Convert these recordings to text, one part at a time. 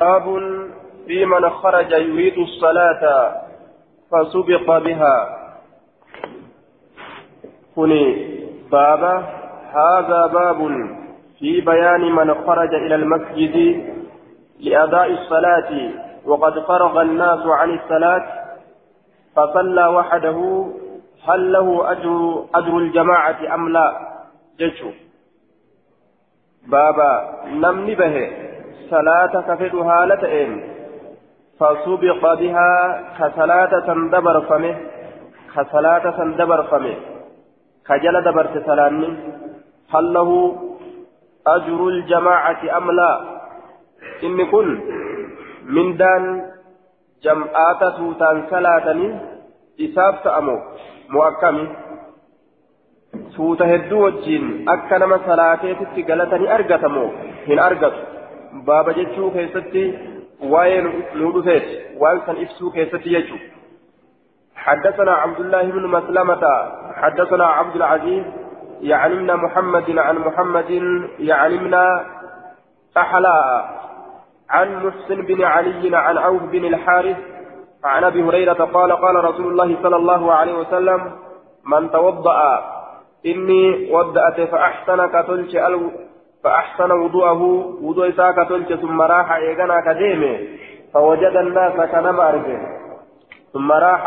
باب في من خرج يريد الصلاة فسبق بها. كني بابا هذا باب في بيان من خرج إلى المسجد لأداء الصلاة وقد فرغ الناس عن الصلاة فصلى وحده هل له أجر أجر الجماعة أم لا؟ جيشه بابا نمني به صلاة كفد هالتين فسبق بها كصلاة دبر فمه كصلاة دبر فمه كجل دبرت سلامي هل له أجر الجماعة أم لا إن كن من دان جمعات توتان صلاة إساب تأمو مؤكمي tuuta hedduu wajjiin akka nama salaateetitti galatanii argatamoo hin argatu baaba jechuu keessatti waa'ee nu dhufeeti. Waan san ibsuu keessatti jechuu. حدثنا عبد الله بن مسلمة حدثنا عبد العزيز يعلمنا محمد عن محمد يعلمنا أحلاء عن محسن بن علي عن عوف بن الحارث عن أبي هريرة قال قال رسول الله صلى الله عليه وسلم من توضأ إني ودأت فأحسن كتلش فأحسن وضوءه وضوء كتلش ثم راح إيقنا كديمه فوجد الناس كنما أرجه ثم راح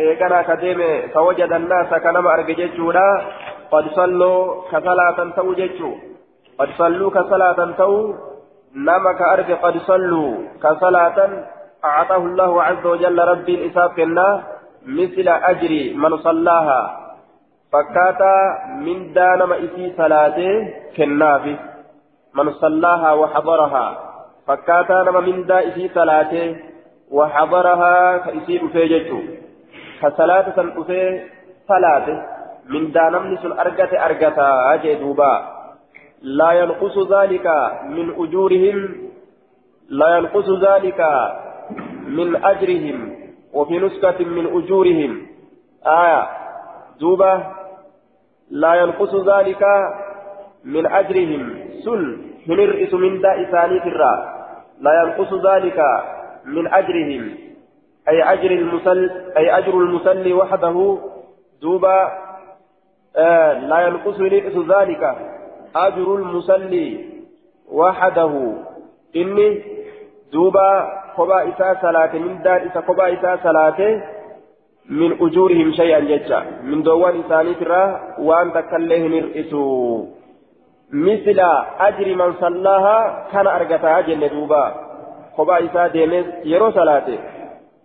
إيقنا كديمه فوجد الناس كنما أرجه جيتشولا قد صلوا كصلاة تو جيتشو. قد صلوا كصلاة تو نما كأرج قد صلوا كصلاة أعطاه الله عز وجل ربي الإساء كنا مثل أجر من صلاها. فكاتا من دان ما إسي صلاته كنافي من صلاها وحضرها فكاتا نما من دا إسي صلاته وحضرها كإسي أفيجته كصلاة سن أفي صلاته من دا نمني سن أرقت أرقتا أجي لا ينقص ذلك من أجورهم لا ينقص ذلك من أجرهم وفي نسكة من أجورهم آية دوبا لا ينقص ذلك من أجرهم. سن هنرئس من داء ثاني الراء. لا ينقص ذلك من أجرهم. أي أجر المسل أي أجر المسلي وحده. دوبا آه لا ينقص ينقص ذلك. أجر المسلي وحده. إني دوبا قبا إساء صلاة من دار إساء قبا إساء صلاة من أجورهم شيئا جدا. من دوان إساني ترى وأن تكليه نرئسوا مثل أجر من صلاها كان أرقتها جنة دوبا. خبا إسا ديمس يرو صلاته.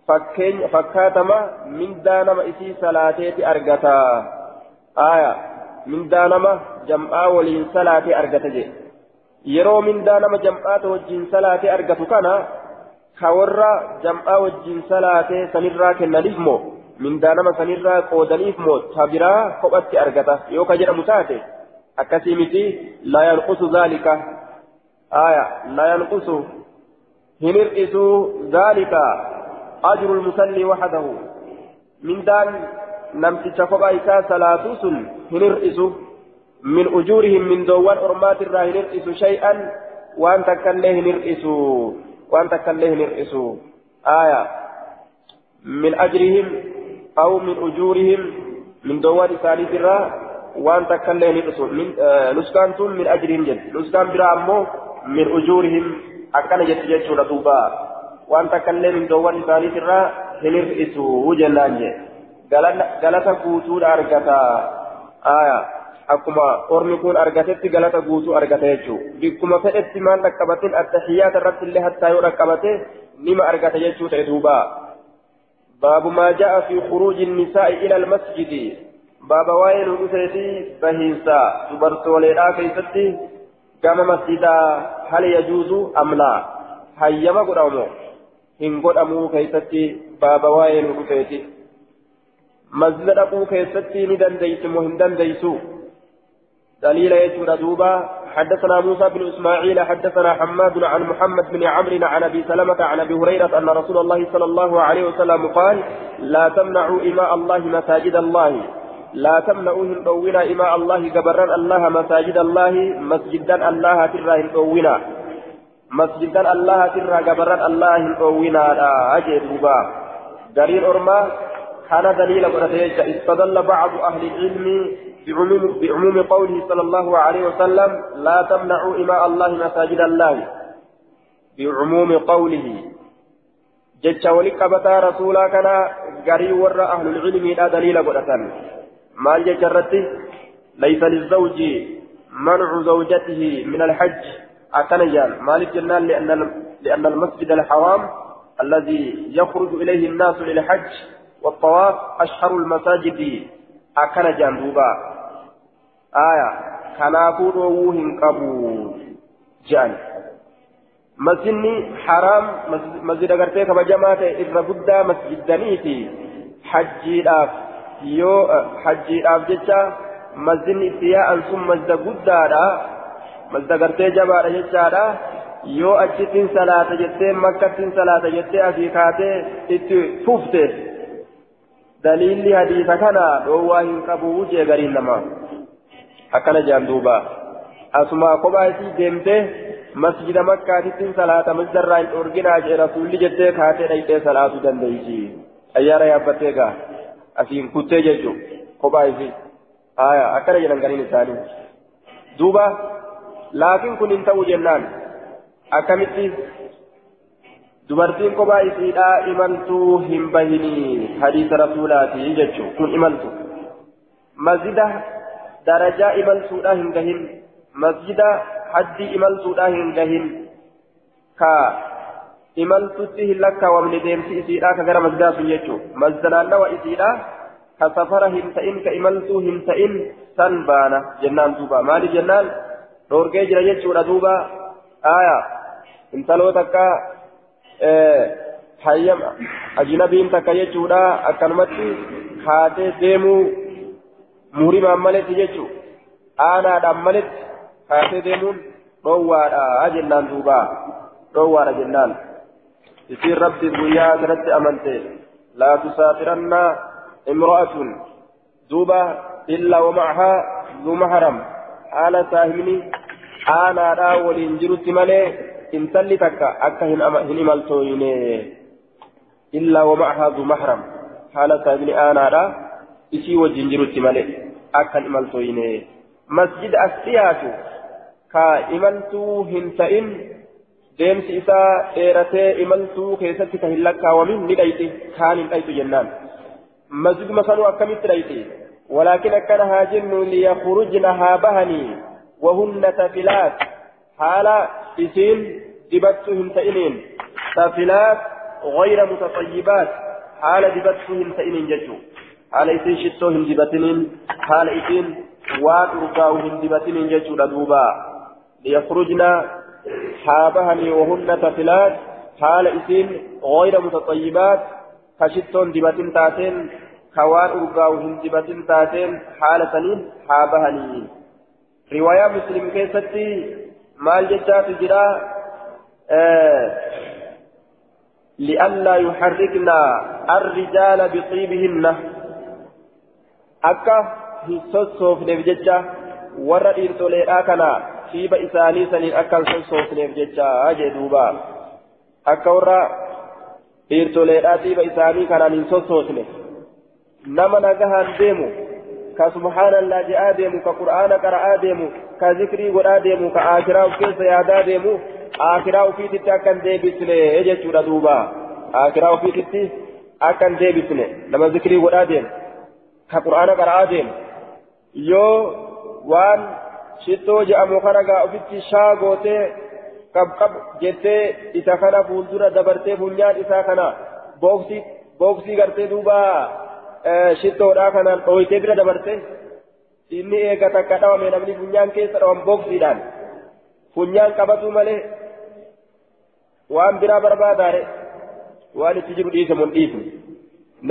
فكين فكاتما من دانما إسي صلاته أرقتا آية. من دانما جمعا ولين صلاته أرقتا yeroo mindaa nama jam'aata wajjin salaatee argatu kana ka warra jam'aa wajjin salaatee sanirraa kennaniif moo mindaa nama sanirraa qoodaniif moo tabiraa kophatti argata yoo ka jedhamu taate akkasii miti laa yanqusu zaalika aya laa yanqusu hin hir'isu zaalika ajru lmusallii waxdahu mindaan namticha kophaa isaa salaatuu sun hin hir'isu min ujuurihim min doowwan ormaatirraa hin hir'isu shay'an waan takkaillee hin hir'isu waan takkaillee hin hir'isu aya min ajrihim أو من أجورهم من دوار ثالث الرا وأن تكلم نسكان من أجرهم جد نسكان برا أمو من أجورهم أكن جد جد شورى دوبا وأن تكلم من دوار ثالث الرا هنر إسو وجلان جد aya akkuma ormi kun argatetti galata guutuu argata jechuudha bikkuma fedhetti maal dhaqqabatin attahiyyaata irratti illee hattaa yoo dhaqqabate nima argata jechuu ta'e duuba باب ما جاء في خروج النساء إلى المسجد. باب وين أسيتي بهيسا تبرتولي كيفتي؟ كما مسجدا هل يجوز أم لا؟ هيما قرأمو إن قرأمو كيفتي؟ باب وين أسيتي مسجد أبو كيفتي؟ ندن ديسم وهندن ديسو دليل يجور دوبا. حدثنا موسى بن إسماعيل حدثنا حماد عن محمد بن عمرو عن أبي سلمة عن أبي هريرة أن رسول الله صلى الله عليه وسلم قال لا تمنعوا إماء الله مساجد الله لا تمنعوا هندونا إماء الله جبرا الله مساجد الله مسجدا الله ترى هندونا مسجدا الله ترى قبرا الله أوينا أجي دوبا. دليل أرما كان دليل استدل بعض أهل العلم بعموم, بعموم قوله صلى الله عليه وسلم لا تمنعوا إماء الله مساجد الله بعموم قوله wali qabataa rasuulaa kana garii warra ahlul cilmiidha daliila godhatan maal jecha irratti laysa lizawji mancu zawjatihi min alhajj akkana jaan maaliif jennaan lianna almasjid alxaraam الذي يخرج إليه الناس للحج والطواف أشهر المساجد أكن جانبوبا آية كنافور ووهن قبو جان مسجدني حرام مسجد أغرتي كما جماعة إذا بدا مسجدنيتي حجي داف يو حجي داف جتا مسجدني إتياء ثم مسجد بدا مسجد أغرتي جماعة جتا yoo achittiin salaata jettee makkattiin salaata jettee asii kaatee itti fufte daliilli hadiisa kana dhoowwaa hin qabu jee gariin namaa akkana jaan duuba asuma kophaa isii deemtee masjida makkaatittiin salaata masjidarraa hin dhorginaa jee rasuulli jettee kaatee dhayxee salaatuu dandeeysi ayyaara yaabbattee gaa asiin kuttee jechuu kophaa isii haya akkana jedhan gariin isaanii duuba laakiin kun hin ta'u jennaan akkamitti dubartiin kophaa isiidhaa imaltuu hin bahinii hadiisa rasuulaati jechuun kun imaltu masjida hin gahin masjida haddii imaltuudhaa hin gahin ka imaltutti hin lakkaawamne deemsi isiidhaa ka gara masjidaa sun jechuun masjida naannawa isiidhaa ka safara hin ta'in ka imaltuu hin ta'in san baana jennaan duuba maaliif jennaan dhoorgee jira jechuudha duuba aayaa. intaloo takka jechuudha akkanumatti kaatee muhrimaan maletti jechuu aanaadhaan maletti kaatee deemuun dhoowwaadha jennaan duuba. Dhoowwaadha jennaan. Isiin rabbi guyyaa asirratti amante. Laa tusaaxiranna imra'atun. Duuba illaa wamacahaa zu mahram haala saahibni aanaadhaa waliin jirutti malee intalli takka akka hin imaltooyne illaa wama'ahaa zu mahram haala saahibni aanaadha isii wajjin jirutti malee akka hin imaltooyne masjida as dhiyaatu ka imaltuu hin ta'in deemsi isaa dheeratee imaltuu keessatti ka hin lakkaawamin ni dhayti kaan hin dhaytu jennaan masjiduma sanuu akkamitti dhayti ولكن أكن هاجن ليخرجن هابهني وهن تفلات حال إسين دبتهم تئنين سافلات غير متطيبات حال دبتهم تئنين ججو حال إسين شتوهم دبتنين حال إسين وان رقاوهم دبتنين ججو لدوبا ليخرجن حابهني وهن تفلات حال إسين غير متطيبات كشتون دبتن تاتين كوان رقاوهم دبتن تاتين حال سنين حابهني رواية مسلم كيستي مال جتات جرا لئلا يحركنا الرجال بطيبهن akka hin sossoofneef jecha warra dhiirtoleedhaa kana fiiba isaanii saniin akka hin sossoofneef jecha jee duuba. Akka warra dhiirtoleedhaa fiiba isaanii kanaan hin sossoofne. Nama nagahaan deemu ka subhaanallaa je'aa deemu ka qur'aana qara'aa deemu ka zikrii godhaa deemu ka aakiraa of keessa yaadaa deemu aakiraa ofiititti akka hin deebisne jechuudha duuba. Aakiraa ofiititti akka hin deebisne nama zikrii godhaa deemu. Ka qur'aana qara'aa deemu yoo waan shittoo je'amu kana gaa ofitti shaa gootee qabqab jettee isa kana fuuldura dabartee funyaan isaa kana booksii booksii gartee duuba shittoodhaa kanaan dhooytee bira dabarte inni eega takka dhawame namni funyaan keessa dhawan booksiidhaan funyaan qabatu malee waan biraa barbaadaare waan itti jiru dhiisamu hin dhiisne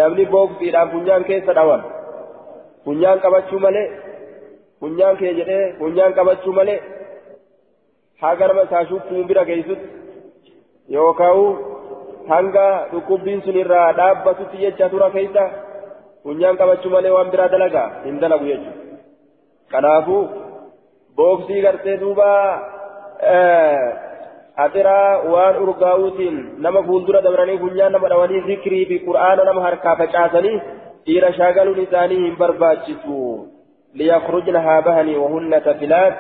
namni booksiidhaan funyaan keessa dhawan funyaan qabachuu malee funyaan kee jedhee funyaan qabachuu malee haga nama isaa shukkuun bira geessutti yookaan hanga dhukkubbiin sun irraa dhaabbatutti jecha tura keessa funyaan qabachuu malee waan biraa dalagaa hin dalagu jechuudha. Kanaafuu booksii gartee duuba أترى وان أرقاوتين نما فولدرة دبراني فنيان نما دواني ذكري في قرآن نما هركا فجاسني إيرا شاغل نسانيهم برباجسو ليخرجن هابهني وهن تفلات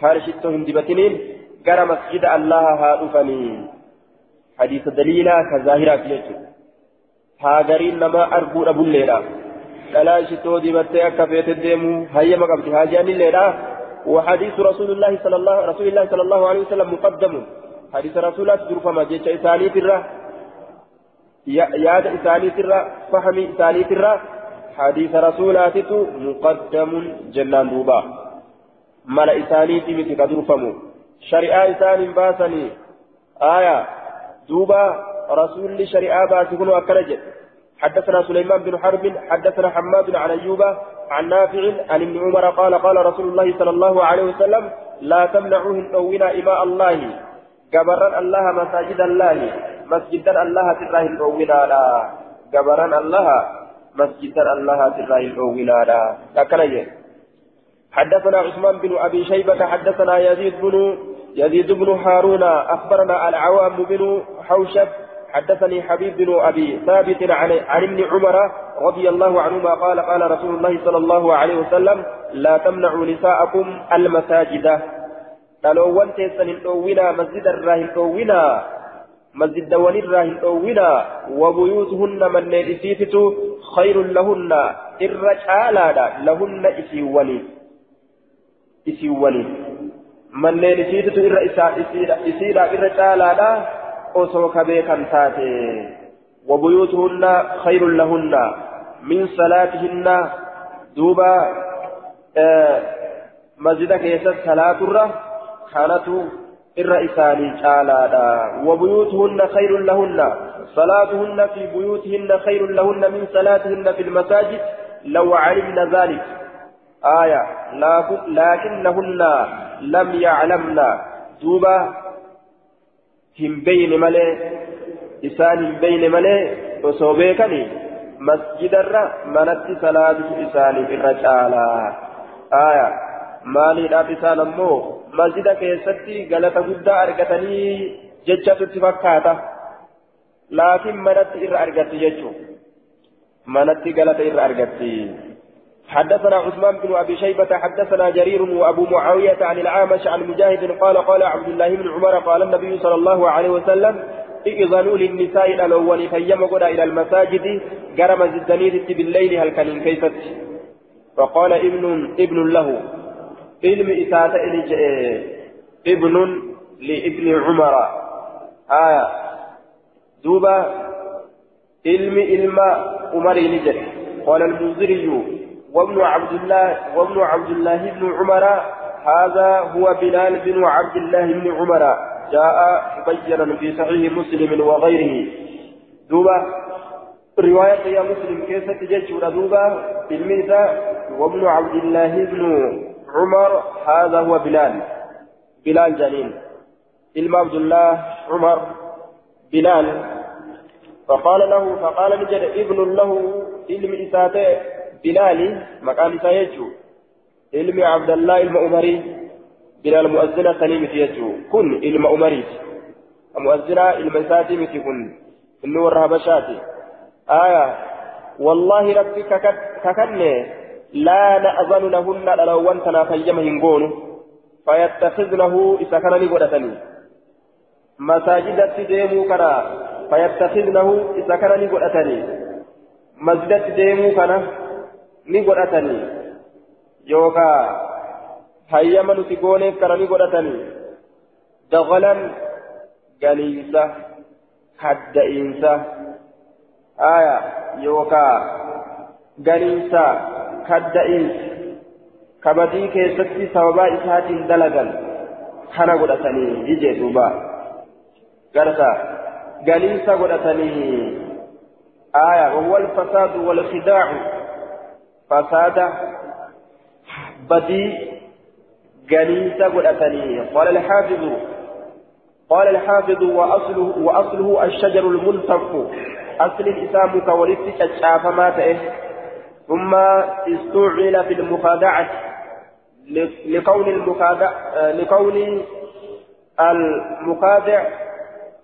هارشتهم دبتنين قرى مسجد الله هادفني حديث دليلا كظاهرة في هاجرين نما أربو أبو الليلة دلال شتو دبتي أكا فيت الديمو هيا مقبت هاجان الليلة وحديث رسول الله صلى الله رسول الله صلى الله عليه وسلم مقدم حديث رسول الله تدرفما جيش إساني ترى ياد إساني ترى فهم إساني ترى حديث رسولاتك مقدم جنان دوبا. ملا إساني تمتي كدرفمو شريعة إساني باسني آية دوبا رسول شريعة باسكن وأكرجت حدثنا سليمان بن حرب حدثنا حماد عن أيوب عن نافع عن ابن عمر قال قال رسول الله صلى الله عليه وسلم لا تمنعوهن أونا إماء الله. الله مساجد الله مسجدا الله تراه الأونا لا جبرا الله مسجدا الله تراه الأونا لا أكرجت حدثنا عثمان بن أبي شيبة حدثنا يزيد بن يزيد بن هارون أخبرنا العوام بن حوشب حدثني حبيب بن أبي ثابت عن, عن ابن عمر رضي الله عنهما قال قال رسول الله صلى الله عليه وسلم لا تمنعوا نساءكم المساجد قالوا وانت سنلقونا مسجد الراهن قونا مسجد دوان الراهن قونا وبيوتهن من نيسيتت خير لهن الرجالا لهن إسيواني إسيواني manneen isiititu irra isiidha irra caalaadha osoo kabee kan taate. وبيوتهن خير لهن من صلاتهن دوبا آه مسجد كيسة الرّ كانت الرئيسان تعالى وبيوتهن خير لهن. صلاتهن في بيوتهن خير لهن من صلاتهن في المساجد. لو علمن ذلك. آية. لكنهن لم يعلمن. دوبا. هم بين ملي إسان بين ملي وصوبيكني مسجد الرا منت صلاة إسان الرجالة آية. مالي الأبسان أمو مسجد كيستي غلط قد أرغتني ججة تفكاتا لكن منت إر أرغتي ججو منت غلط إر أرغتي حدثنا عثمان بن أبي شيبة حدثنا جرير وأبو معاوية عن العامش عن مجاهد قال قال عبد الله بن عمر قال النبي صلى الله عليه وسلم إذنوا للنساء الأول فيما إلى المساجد قرم الزنيد بالليل هل كان كيفت؟ فقال ابن ابن له علم إساءة ابن لابن عمر آية دوبا علم علم عمر نجد قال المنذري وابن عبد الله وابن عبد الله بن عمر هذا هو بلال بن عبد الله بن عمر جاء مبينا في صحيح مسلم وغيره دوبا رواية يا مسلم كيف تجد دوبا الميزة وابن عبد الله بن عمر هذا هو بلال. بلال جليل. علم عبد الله عمر بلال. فقال له فقال نجد ابن له علم إساته بلال مقام سيجو علم عبد الله المؤمري بلال مؤذنة سليمة يجو. كن علم أمري مؤذنة المساتي متي كن. النور هبشاتي آية. والله ربك ككني. لا نأذن لهن لو أنتنا فيمهن قولوا فيتخذنه إذا كان لقدتني مساجد ديمو كنا فيتخذنه إذا كان لقدتني مسجد ديمو كنا yookaan hayyama nuti gooneef kana ni godhatanii dagalan galiinsa kadda'iinsa aya yookaan galiinsa kadda'iinsa kabadii keessatti sababaa isaatiin dalagan kana godhatanii jijee duuba garsa galiinsa godhatanii aya wawwal fasaadu wal khidaacu فساد بدي جنيسة قدتني قال الحافظ قال الحافظ وأصله وأصله الشجر الملتف أصل الإسلام كورث الشاف مات ثم استعمل في المخادعة لكون المخادعة لكون المخادع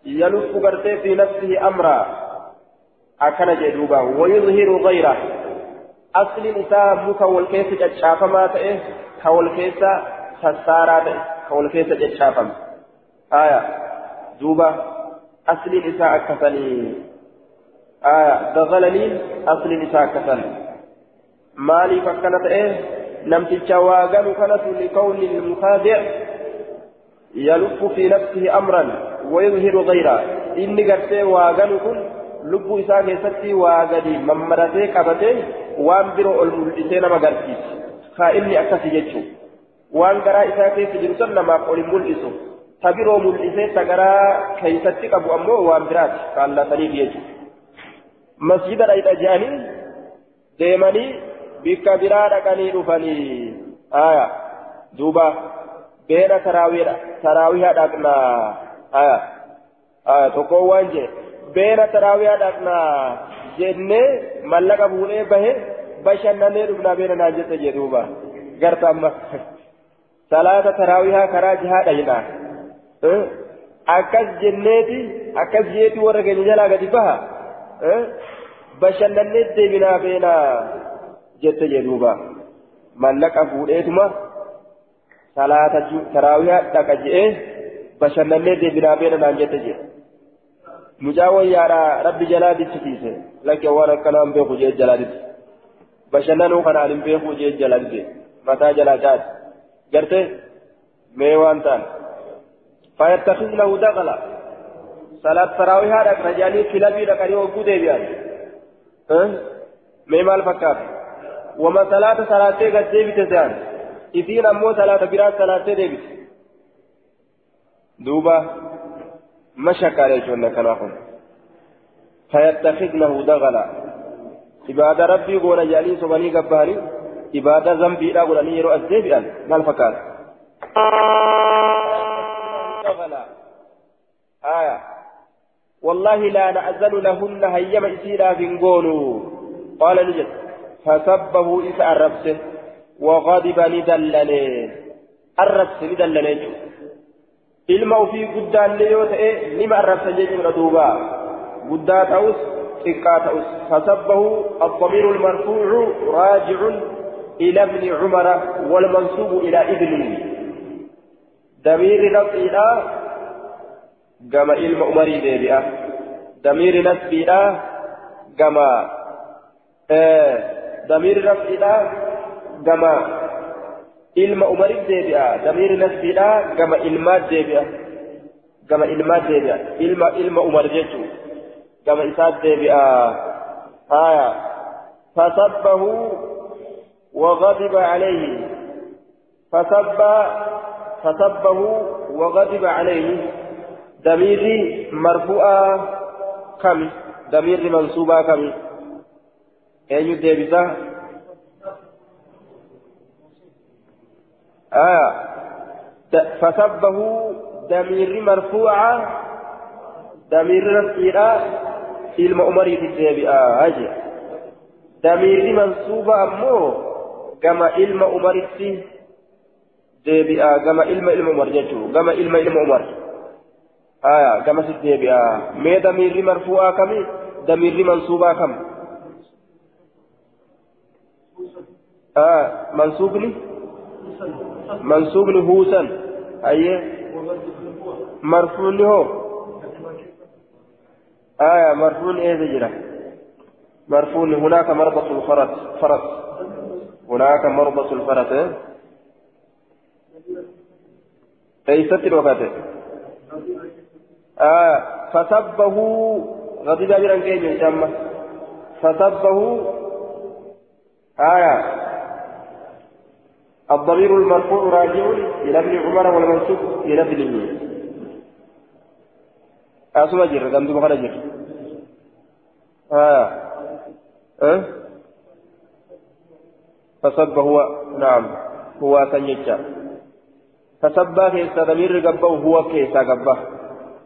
يلف قرتي في نفسه أمرا. أكن جدوبا. ويظهر غيره. أصل نساء مكا والكيس جتشافا ما تئه كوالكيس خسارة تئه كوالكيس جتشافا آية. دوبا. أصل نساء كفني آية. دغلني أصل نساء مالي فكنت إيه نمتشا واغن كانت لكون المخادع يلف في نفسه أمرا ويظهر غيره إني قرتي واغن كن لبو إساء كيستي واغني ممرتي قبتي وان برو الملئسين مغرسيس خائني أكسي جيتشو وان قرا إساء كيس جرسل نما قول الملئسو تبرو ملئسين تقرا كيستي قبو أمو وان برات قال لا تنيب يجو مسجد رأيت أجاني ديماني bikka biraa dhaqanii dhufanii aya duuba beena taraawiha dhaqnaa aya aya tokko waan jee beena taraawiha dhaqnaa jennee mallaqa fuudhee bahe bashannanee dhufnaa beena naan jette jee duuba garta amma salaata taraawihaa karaa jihaa dhayinaa akkas jenneeti akkas jeeti warra keenya jalaa gadi baha bashannanee deebinaa beenaa jette jedhuuba mallaqa fuudheetuma salaata taraawiyaa dhaqa je'ee bashannannee deebinaa beena naan jette jedhe mucaa wayyaadha rabbi jalaa dichisiise lakke waan akkanaan beeku jee jalaa dichi bashannanuu kanaan hin beeku jee jalaa diche mataa jalaa caati garte mee waan ta'an fayattakhiznahu daqala salaat taraawiyaa dhaqna jedhanii filabii dhaqanii hogguu deebi'an mee maal fakkaata وما صلاة صلاة قد ديبت زان إذين أمو صلاة براد صلاة ديبت دوبا مشك عليه شونا كناهم فيتخذنه دغلا. عبادة ربي قونا جالي سبني قبالي عبادة ذنبي لا قونا نيرو أزديبئا ما الفكار؟ دغلا. آية. والله لا نأذن لهن هيما إسيرا فينقونو قال نجد. فسبه إذا أربسه وغضب ندلني أربس ندلني ilma ofii guddaallee yoo ta'e nima arrabsa jechuudha duuba guddaa ta'us xiqqaa ta'us fasabbahu الضمير المرفوع راجع إلى ابن عمر والمنسوب إلى ابنه ضمير نفسه كما علم عمري ديبئة. ضمير نسبه كما آه. ضمير رفعنا كما ilma umariif deebi'a damiirri nasbiidha gama ilmaat deebi'a gama ilmaat deebi'a ilma ilma umar jechuun gama isaat deebi'a haya fasabbahu وغضب عليه فسب فسبه وغضب عليه ضميري مرفوعة كم ضمير منصوبة كم eenyu deebisa آه فسبه دمير مرفوعة دمير رفيعة ilma umariiti deebi'a haje damiirri mansuuba ammoo gama ilma umaritti deebi'a gama ilma ilma umar jechuu gama ilma ilma umar aya gamasi deebi'a mee damiirri marfuu'aa kami damiirri mansuubaa kam آه منسوبني منسوبني هوسا. أيه مرفوع هو. آية مرفوع إيه ذجرة مرفوع هناك مربط الفرس. فرس. هناك مربط الفرس. إيه؟ ليست الوقت آه فسبه. غضب أجرا كيف فسبه. آية الضمير المرفوع راجع إلى ابن عمر والمنسوب إلى ابنه أسمع جر كم تبغى جر آه أه؟ فسب هو نعم هو سنجتا فسب كيسا ضمير قبه هو كيسا قبه.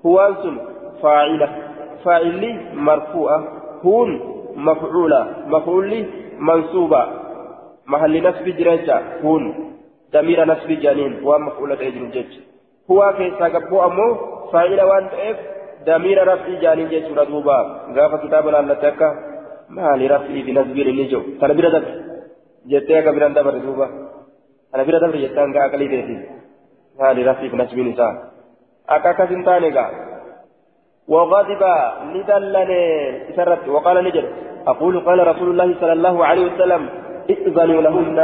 هو أنسل فاعلة. فاعل مرفوعة هون مفعولة. مفعول منصوبة. محل نسب جريجا هون ضمير نسب جانين ومفعولة أجر الجج هو كيسا قبو أمو فاعل وان تأف دمير رفعي جانين جيشورا دوبا غافة كتابنا لتكا ما لرفعي بنزبير النجو تنبير دبر جتيا كبيرا دبر دوبا تنبير دبر جتان كا أقلي ديتي ما لرفعي بنزبير نساء أكا كسنتاني وغضب ندلني سرت وقال نجد أقول قال رسول الله صلى الله عليه وسلم ائذنوا لهن.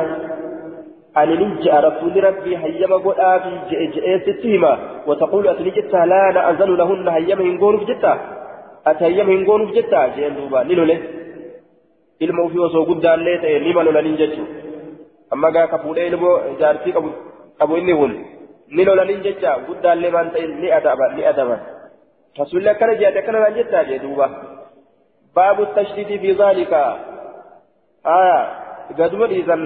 أن نجأ رسول ربي هيما قد في جئ جئ ستهما. وتقول أتنجتها لا نأذن لهن. هيما هنقون في جتا. أتهيما هنقون في جتا. جئ دوبا لنولي ilma ofii osoo guddaallee ta'e nima lolaniin jechuudha amma gaa kafuudhee ilmoo jaartii qabu qabu inni kun ni lolaniin jecha guddaallee waan ta'e ni adaban ni adaban رسول كان جاءت كان نجتا جدوبا باب التشديد في ذلك. آية قدم إذن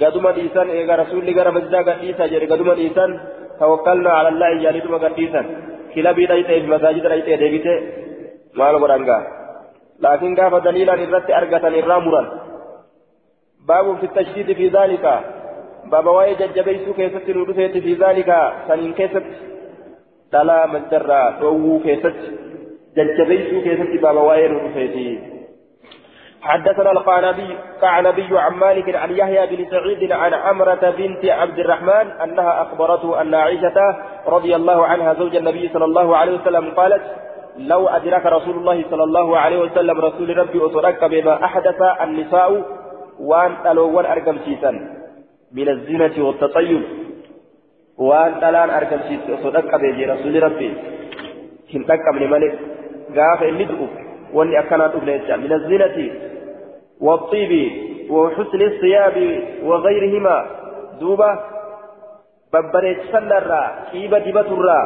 قدم إذن إذا رسول لقى مسجد قديسا جري قدم إذن توكلنا على الله جالدما قديسا كلا بيدا يتعي في مساجد رأيته ديبته ما نقرأنقا لكن كاف دليلا الرت أرقة الرامرا باب في التشديد في ذلك باب واي ججبيسو كيست نودثيت في ذلك سنين كيست dhalaa mancarraa dhoowwuu keessatti jajjabeessuu keessatti baaba waa'ee nu dhufeeti حدثنا القعنبي كعنبي عن مالك عن يحيى بن سعيد عن عمرة بنت عبد الرحمن أنها أخبرته أن عائشة رضي الله عنها زوج النبي صلى الله عليه وسلم قالت لو أدرك رسول الله صلى الله عليه وسلم رسول ربي أترك بما أحدث النساء وأن ألوان أرقم سيسا من الزينة والتطيب. osoo dhaqqabee jee rasuulli rabbi hin dhaqqabne malee gaafa inni du'u wanni akkanaa dhufne jecha min azinati والطيب وحسن الثياب وغيرهما. دوبة ببريت سلا را كيبة دبة را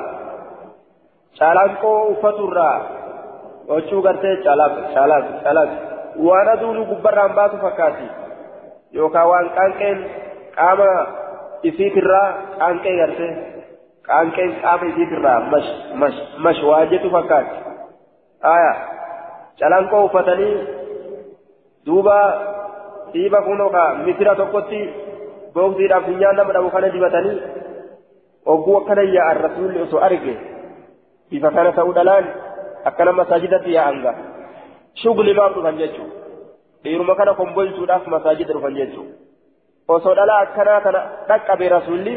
شالانكو فتر را وشو قرتي؟ شالاك شالاك شالاك وأنا دولو قبرا مباتو فكاتي. يوكا وان كانكين قاما إسيت را كانكي قرتي. كانكين قاما إسيت را مش مش مش واجتو فكاتي. آيا شالانكو فتني duuba dhiiba kunoo ka misira tokkotti boogsiidhaaf funyaan nama dhabu kana dibatanii ogguu akkana yaa'an rasuulli osoo arge bifa kana ta'uu dhalaan akkana masaajidatti yaa'anga shugli maaf dhufan jechuudha dhiiruma kana kombolchuudhaaf masaajida dhufan jechuudha. osoo dhalaa akkanaa kana dhaqqabe rasuulli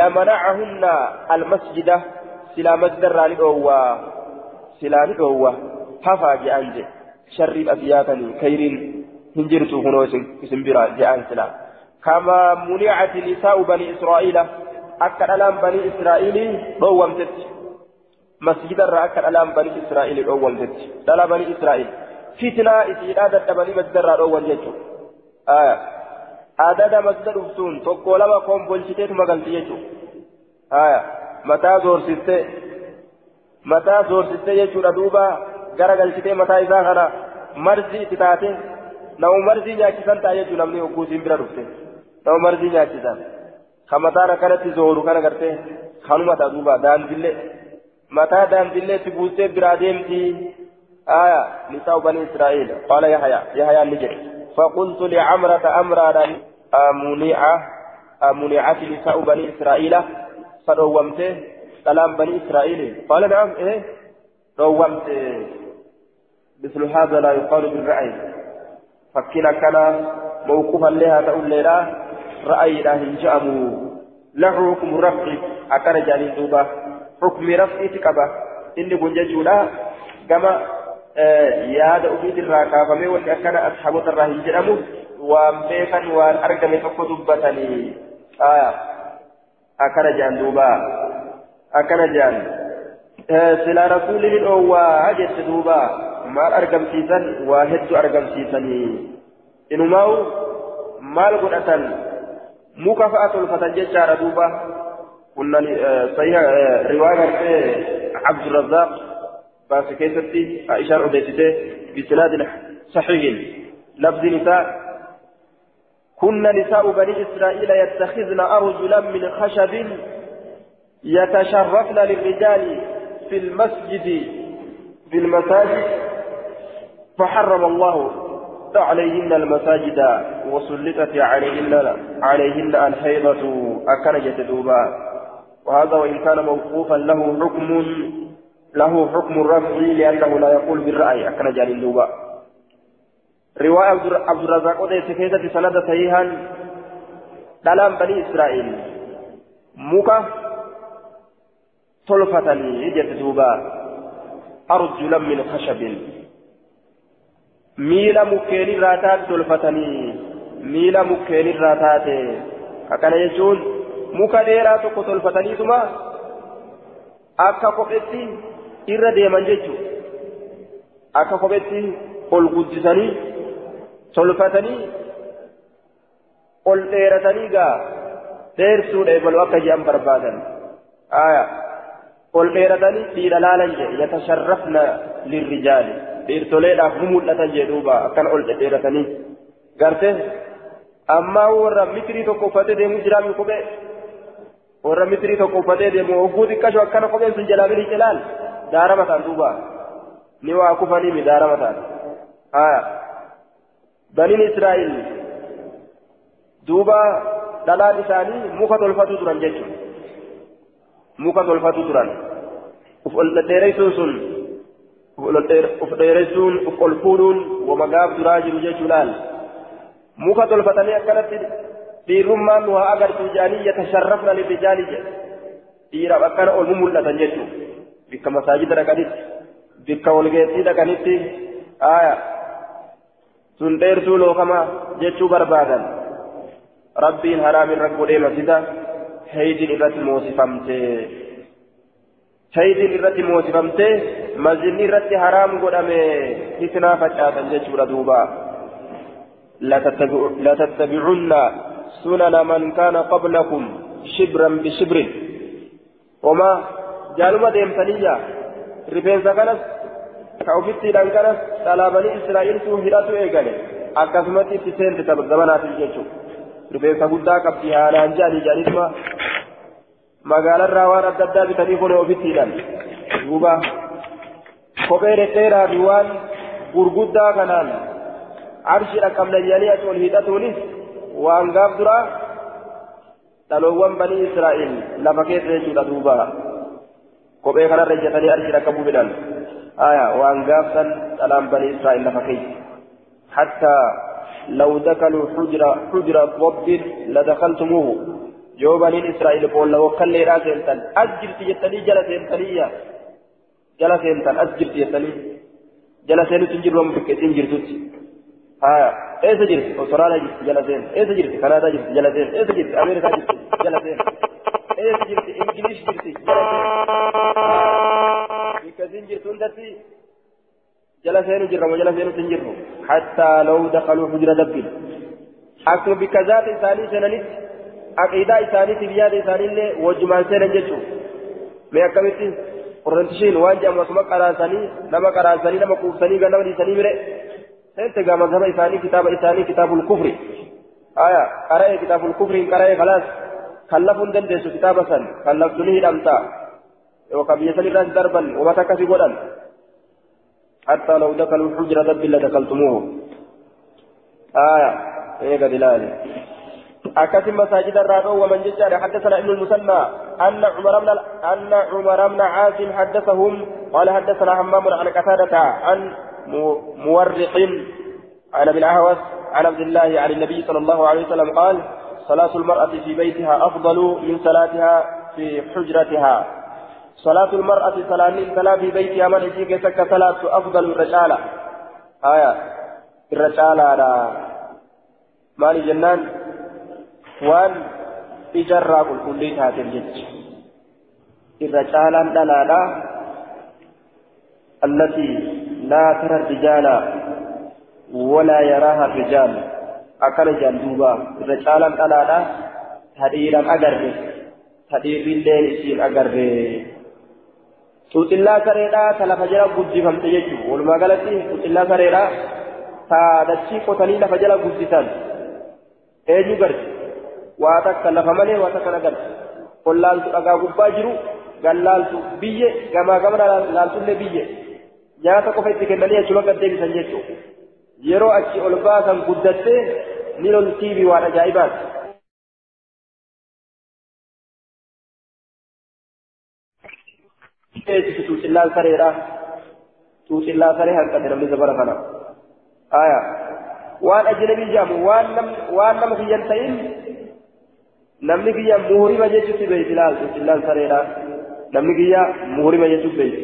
lamanacahunna almasjida silaa masjidarraa ni dhoowwaa silaa ni dhoowwa hafaa je'an je sharriif as yaatanii kayriin hin jirtu kunoo isin bira je'an كما منعت نساء بني إسرائيل أكد ألام بني إسرائيل رومتت مسجد الرأك ألام بني إسرائيل رومتت دلا بني إسرائيل فتنة إسئلة بني مسجد الرأك رومتت آية adada masda dhuftuun tokko lama kombolchiteetu magalti jechuudha mataa zoorsiste mataa zoorsiste jechuudha duuba gara galchitee mataa isaa kana marzii itti taate nama marzii nyaachisan ta'a jechuudha namni ogguusiin bira dhufte nama marzii nyaachisan ka mataan akkanatti zooru kana gartee kanuma ta'a duuba daandillee mataa daandillee itti buustee biraa deemti haya nisaa bani israa'eel qaala yahaya yahayaan ni jedhe فقلت لعمرة أمرا أمنع أمنعت نساء بني إسرائيل فرومته كلام بني إسرائيل قال نعم إيه رومت مثل هذا لا يقال بالرأي فكنا كان موقوفا لها تقول لها رأي لا هنجأموا له حكم رفع أكان جاني دوبا حكم رفع تكبا إني كنججولا كما yaada ofiitirraa kaafamee wanni akkana asxaabotarraa hin jedhamu waan beekan waan argame tokko dubbatanii akkana jedhan duuba akkana jedhan silaa rasuulli ni dhoowwaa jette duuba maal argamsiisan waa hedduu argamsiisanii inumaa'u maal godhatan muka fa'a tolfatan jechaadha duuba kunna riwaa gartee abdurrazaaq باس كيستي عائشة أوديتي بسناد صحيح لفظ نساء كن نساء بني إسرائيل يتخذن أرجلا من خشب يتشرفن للرجال في المسجد في المساجد فحرم الله عليهن المساجد وسلطت عليهن عليهن الحيضة أكنجت دوبا. وهذا وإن كان موقوفا له حكم له حكم الرفع لأنه لا يقول بالرأي أكن جال اللوبا رواية عبد الرزاق وديس كيسة سند صحيحا. دلام بني إسرائيل. مكة. تلفتني جت دوبا. أرجلا من خشب. Mukkeen irraa taate tolfatanii miila mukkeen irraa taate akkana jechuun muka dheeraa tokko tolfataniituma akka kophetti irra deeman jechuudha akka kophetti ol guddisanii tolfatanii ol dheeratanii gaa dheersuudha eegalu akka jedhan barbaadan ol dheeratanii dhiira laalan jedhe yatasharrafna lirrijaali dhiirtoleedhaaf ni mul'atan jedhuuba akkan ol dhedheeratanii garte ammaa warra mitirii tokko uffatee deemuu jiraami kophee warra mitirii tokko uffatee deemu hogguu xiqqasho akkana kopheen sun jalaa bilii cilaal daara mataan duuba ni waa kufaniimi daara mataan haya baniin israa'el duuba dhalaan isaanii muka tolfatu turan jechuudha muka tolfatu turan uf ol dhedheereysuun sun uf dheeressuun uf ol fuudhuun wama gaaf duraa jiru jechuudhaan muka tolfatanii akkanatti dhiirrummaan nu haa agartuu jedhanii yatasharrafna lirrijaali jedhe dhiiraaf akkana ol mul'atan jechuun bikka masaajida dhaqanitti bikka walgeettii dhaqanitti aaya sun dheersuu lookama jechuu barbaadan rabbiin haraam irra godhee masjida heeydiin irratti moosifamtee heeydiin irratti moosifamtee masjidni irratti haraam godhame hisnaa facaasan jechuudha duuba. لتتبعن سنن من كان قبلكم شبرا بشبر وما جالما ديمتنيا رفينسا كانت كأوفتي لأن كانت على بني إسرائيل سوهرات إيقالي أكاسمت تسين تتبقبنا في الجيشو رفينسا قدا قبتي هانا جاني جانيسما مقالا الراوان أددا بتنيفون أوفتي لأن دوبا kophee dhedheeraa fi waan gurguddaa kanaan arshidha qabna jedhanii as ol hidhatuunis waan gaaf duraa dhaloowwan banii israa'el lafa keessa jechuudha duuba kophee kanarra ijjatanii arshidha qabuu fedhan aya waan gaaf san dhalaan banii israa'el lafa keessa حتى لو دخلوا حجر حجر ضب لدخلتموه جو بني إسرائيل قول لو كل راسين أجر تجتني جلسين تليا haya eessa jirti austraaliyaa jirti jala seen eessa jirti kanaadaa jirti jala seen eessa jirti ameerikaa jirti jala seen eessa jirti ingilish jirti jala seen bakka ittiin jirtu hundatti jala seenu jirra moo jala seenutti hin jirru hattaa law dakaluu hujra dabbil akkuma bakka zaata isaanii seenanitti aqiidaa isaaniitiif yaada isaaniillee wajjumaan seenan jechuudha mee akkamitti قرنتشين وانجا مسما قراساني نما قراساني نما قوفساني غنما ديساني مره انت غا مذهب إساني كتاب إساني كتاب الكفر آية قرأ كتاب الكفر قرأ خلاص خلفون دندسو كتاب سن خلفتني الأمتا وكم يسني راس دربا وما تكفي قدن حتى لو دخلوا الحجر دب لدخلتموه آية إيه قد أكثر مساجد الرابع ومن جدار حدثنا ابن المثنى أن عمر بن أن عمر بن عاصم حدثهم قال حدثنا همام عن قتادة عن مورق عن أبي الأهوس عن عبد الله عن النبي صلى الله عليه وسلم قال صلاة المرأة في بيتها أفضل من صلاتها في حجرتها. صلاة المرأة صلاة في بيتها من يجيك سك صلاة أفضل من الرجالة آية. الرجالة مالي جنان. waan ijarraa qulqullii taateen jecha irra caalaan dhalaadha allatii laa tara rijaala walaa yaraaha rijaal akkana jaan duuba irra caalaan dhalaadha tadhiiran agarre tadhiirrilleen isiin agarre xuuxillaa sareedha ta lafa jala guddifamte jechuu walumaa galatti xuuxillaa sareedha ta dachii qotanii lafa jala guddisan eenyu garti waa takka lafa malee waa takka nagarti ol laaltu dhagaa gubbaa jiru gan laaltu biyye gamaa gamana laaltullee biyye nyaata qofa itti kennanii achuma gad deebisan jechuudha yeroo achi ol baasan guddattee ni loltiibi waan ajaa'ibaati eechisu tuucillaan sareedha tuucillaa saree hanqate namni zabara kana aya waan ajnabii nam waan nama kiyyan ta'in namni kiyya muhurima jechuutti beeyti laal tuucillaan sareedha namni kiyya muhurima jechuutti beeyti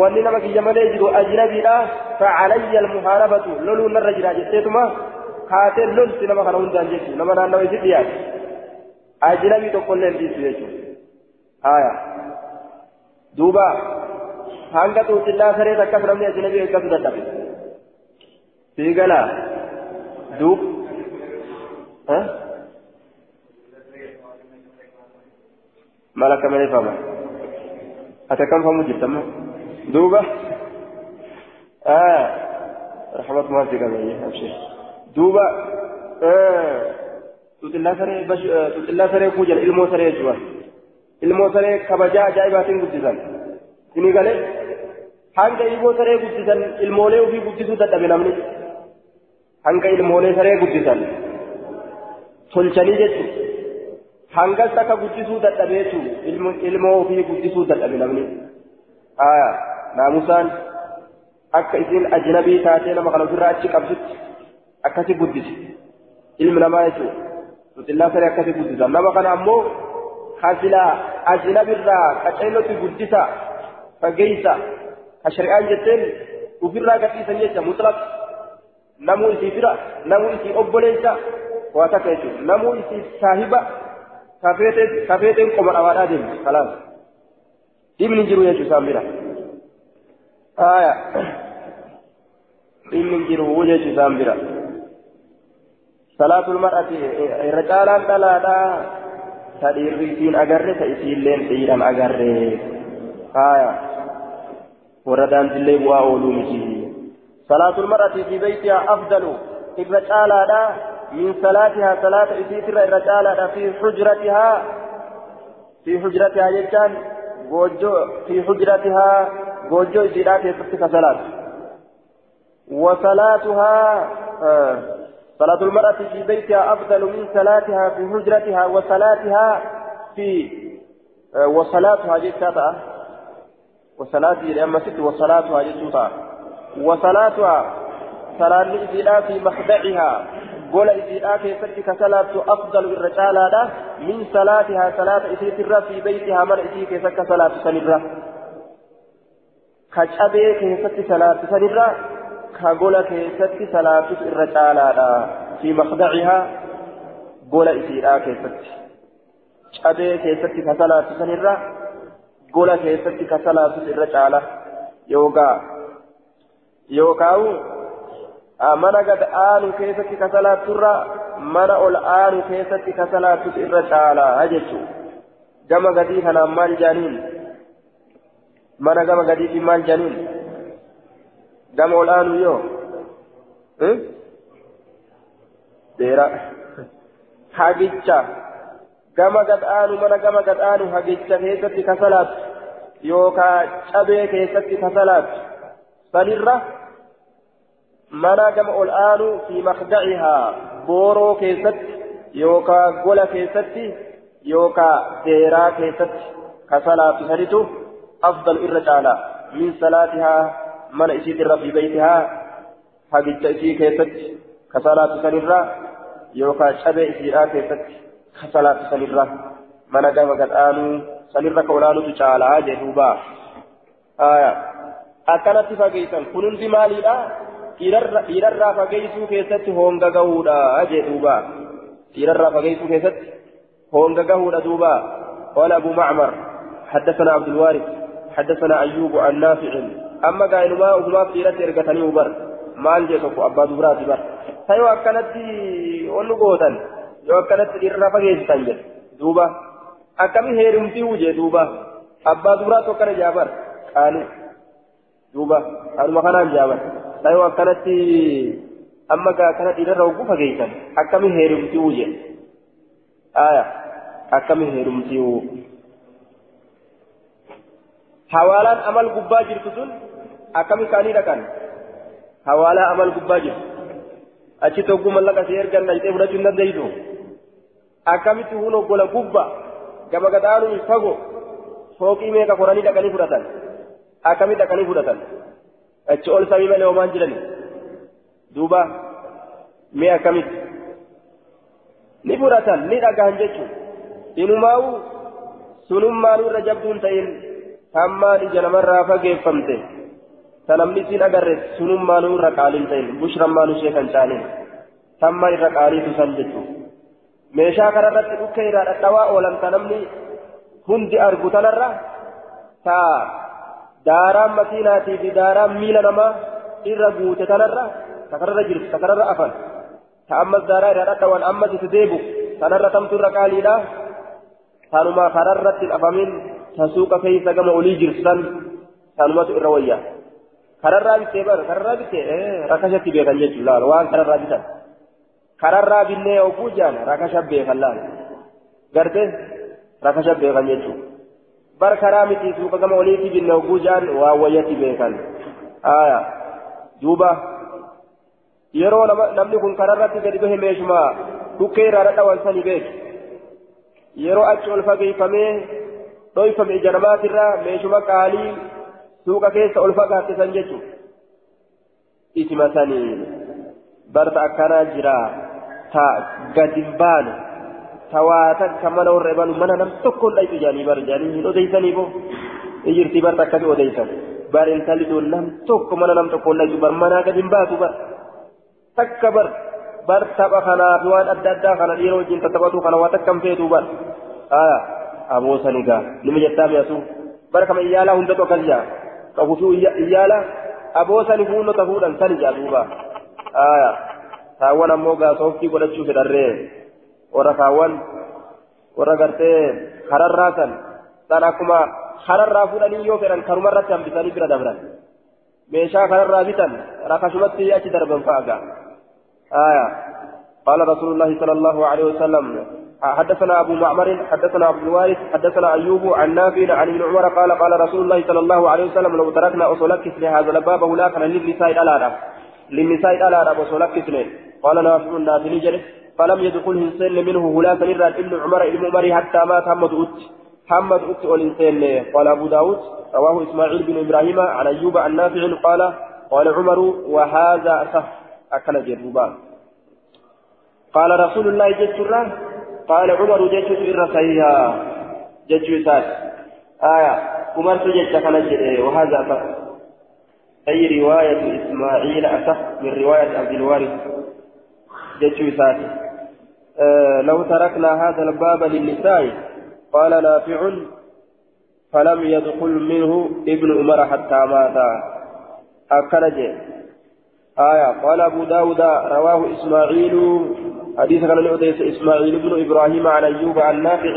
wanni nama kiyya malee jiru ajnabiidha facalayya almuhaarabatu loluu narra jira jetteetuma kaatee lolti nama kana hundaan jechuun nama naannawa isi dhiyaate ajnabii tokkollee hin dhiisu jechuudha aya duuba hanga tuucillaa saree takkas namni ajnabii eeggatu dadhabe sii galaa duub akka malee fama ati akkam famu jirtamma duuba رحمة الله فيك أبشر دوبا tuuxillaa saree tuuxillaa saree kuu jala ilmoo saree jechuudha ilmoo saree kabajaa ajaa'ibaatiin guddisan sinii galee hanga ilmoo saree guddisan ilmoolee ofii guddisuu dadhabe namni hanga ilmoolee saree guddisan tolchanii jechuudha hangas akka guddisuu dadhabeetu ilmoo ofii guddisuu dadhabe namni naamusaan akka isiin ajnabii taatee nama kana ofirraa achi qabsutti akkasi guddise ilmi namaa jechuudha tuuxillaa saree akkasi guddisan nama kana ammoo hasilaa ajnabirraa qaceellotti guddisa fageeysa ka shari'aan jetteen ufirraa gadhiisan jecha mutlaq namuu isii fira namuu isii obboleessa waa takka jechuudha namuu isii saahiba kafeeteen qoma dhawaadhaa deemti kalaas dhibni jiru jechuudha isaan bira aya dhibni jiru jechuudha isaan bira salaatul mar'ati irra caalaan dhalaadhaa ta dhiirriitiin agarre ta isiilleen dhiiran agarre aya warra daandillee bu'aa ooluu miti salaatul mar'ati fi baytihaa afdalu irra caalaadhaa من صلاتها صلاة إسيتر الرجالة في حجرتها في حجرتها يجان جوجو في حجرتها جوجو إسيرات يتفتك صلاة. وصلاتها آه صلاة المرأة في بيتها أفضل من صلاتها في حجرتها وصلاتها في آه وصلاتها جيتها وصلاتها لأما ست وصلاتها جيتها وصلاتها صلاة في مخدعها. قول إذا كيست كسلات أفضل الرجالة من صلاتها صلاة إذا في بيتها من إذا كيست كسلات سنرة كجأبي كيست صلاة سنرة كقول كيست صلاة الرجالة في مخدعها قول إذا كيست جأبي كيست كسلات سنرة قول كيست كسلات الرجالة يوغا يوغاو mana gad aanu keessatti ka salaatturra mana ol aanu keessatti ka salaattus irra caalaa jechuun gama gadii kanaan maal jaaniin mana gama gadiitiin maal jaaniin gama ol aanu yoo dheera hagicha gama gad aanu mana gama gad aanu hagicha keessatti ka salaattu yookaan cabee keessatti ka salaattu sanirra. Booroo keessatti yookaa gola keessatti yookaa deeraa keessatti ka salaatu sanitu afdal irra caala min salaatihaa mana isiitirra fi beytihaa hagicha isii keessatti ka salaatu sanirra yookaa cabee isiidhaa keessatti ka salaatu sanirra mana gama gad aanuu sanirra ka olaanutu caalaa jee duubaa akkanatti fageeysan kun hundi maaliidha dhiirarraa fageessuu keessatti honga gahuudha jee duuba. Dhiirarraa fageessuu keessatti honga gahuudha duuba. قال أبو معمر حدثنا عبد الوارث حدثنا أيوب عن نافع أما قال ما هما في رت إرقتني وبر ما الجيتك أبا دبرات بر سيو أكنت ونقوتا يو أكنت إرنا فجيس تنجل دوبا أكمي هيرمتي وجه دوبا أبا دبرات وكان جابر قالوا دوبا قالوا ما كان جابر sayoo akkanatti amma gaa kana dhiirarra hogguu fageessan akkami heerumtii wuje aya akkami heerumtii hawaalaan amal gubbaa jirtu sun akkami kaanii dhaqan hawaalaa amal gubbaa jirtu achi togguu mallaqa si ergan dhaqxee fudhachuu hin dandeeysu akkamitti hun oggola gubba gama gadaanuun fago fooqii meeqa koranii dhaqanii fudhatan akkamii dhaqanii fudhatan achi ol samii malee homaan jirani duuba mee akkamitti ni fudhatan ni dhagahan jechuun inumaa'u sunummaanuu irra jabduun ta'in hammaan ija namarraa fageeffamte ta namni isiin agarre sunummaanuu irra qaaliin ta'in bushrammaanuu ishee kan caalin tamma irra qaaliitu san jechuun meeshaa kanarratti dhukkee irraa dhadhawaa oolan ta namni hundi argu tanarra taa daaraan makiinaatii fi daaraan miila namaa irra guute tanarra takararra jirtu takararra afan ta ammas daaraa irraa dhadhawan ammas itti deebu tanarra tamtu irra qaaliidha tanuma kararratti afamin ta suuqa keessa gama olii jirtu san tanumatu irra wayya kararraa bittee bar kararraa bittee rakashatti beekan jechuudha laal waan kararraa bitan kararraa binnee oguu jaan rakasha beekan laal gartee rakasha beekan jechuudha. Suuqa gama oliitti binne oguu jaan waa wayyatti beekan aya duuba yeroo namni kun kararratti gadi bahe meeshuma dhukkee irraa dhadhawan sani beek yeroo achi ol fageeffamee dhoyfame ija namaatirraa meeshuma qaalii suuqa keessa ol fagaatte san jechuun itima sanii barta akkanaa jira ta gadi baane tawaatan kan mana warra ebalu mana nam tokkoon dhayxu jaanii bar jaanii hin odeysanii boo ijirtii barta akkasi odeysan bar intalli doon nam tokko mana nam tokkoon dhayxu bar manaa gadi hin baatu bar takka bar bar tapha kanaa fi waan adda addaa kana dhiira wajjin tattaphatu kana waa takkam feetu bar aya aboosani gaa nima jettaa mi'atu bar kama iyyaalaa hundatu akkas jaa qabutu iyyaala aboosani fuunnota fuudhan sani jaa duuba aya taawwan ammoo gaa sooftii godhachuu fedharree warra kaawwan warra gartee kararraa san san akkuma kararraa fuudhanii yoo fedhan karumarratti hambisanii bira dabran. Meeshaa kararraa bitan آية قال رسول الله صلى الله عليه وسلم حدثنا أبو معمر حدثنا عبد الوارث حدثنا أيوب عن نافع عن ابن عمر قال قال رسول الله صلى الله عليه وسلم لو تركنا أصولكس لهذا الباب هناك للنساء الألارة للنساء الألارة أصولكس قال نافع نافع جلس فلم يدخل إنسان منه هلاك نرى ابن عمر ابن عمر حتى مات محمد أت محمد أت والإنسان قال أبو داود رواه إسماعيل بن إبراهيم عن أيوب عن نافع قال قال عمر وهذا أصح. أكل جربا قال رسول الله جسر قال عمر جسر إر صحيحا جسر سات آية. عمر جسر كان وهذا أصح. أي رواية إسماعيل أصح من رواية عبد الوارث. جسر سات آه لو تركنا هذا الباب للنساء قال نافع فلم يدخل منه ابن عمر حتى مات. أكرج آية. قال أبو داود رواه إسماعيل. حديث كان أوديس إسماعيل بن إبراهيم عن أيوب عن نافع.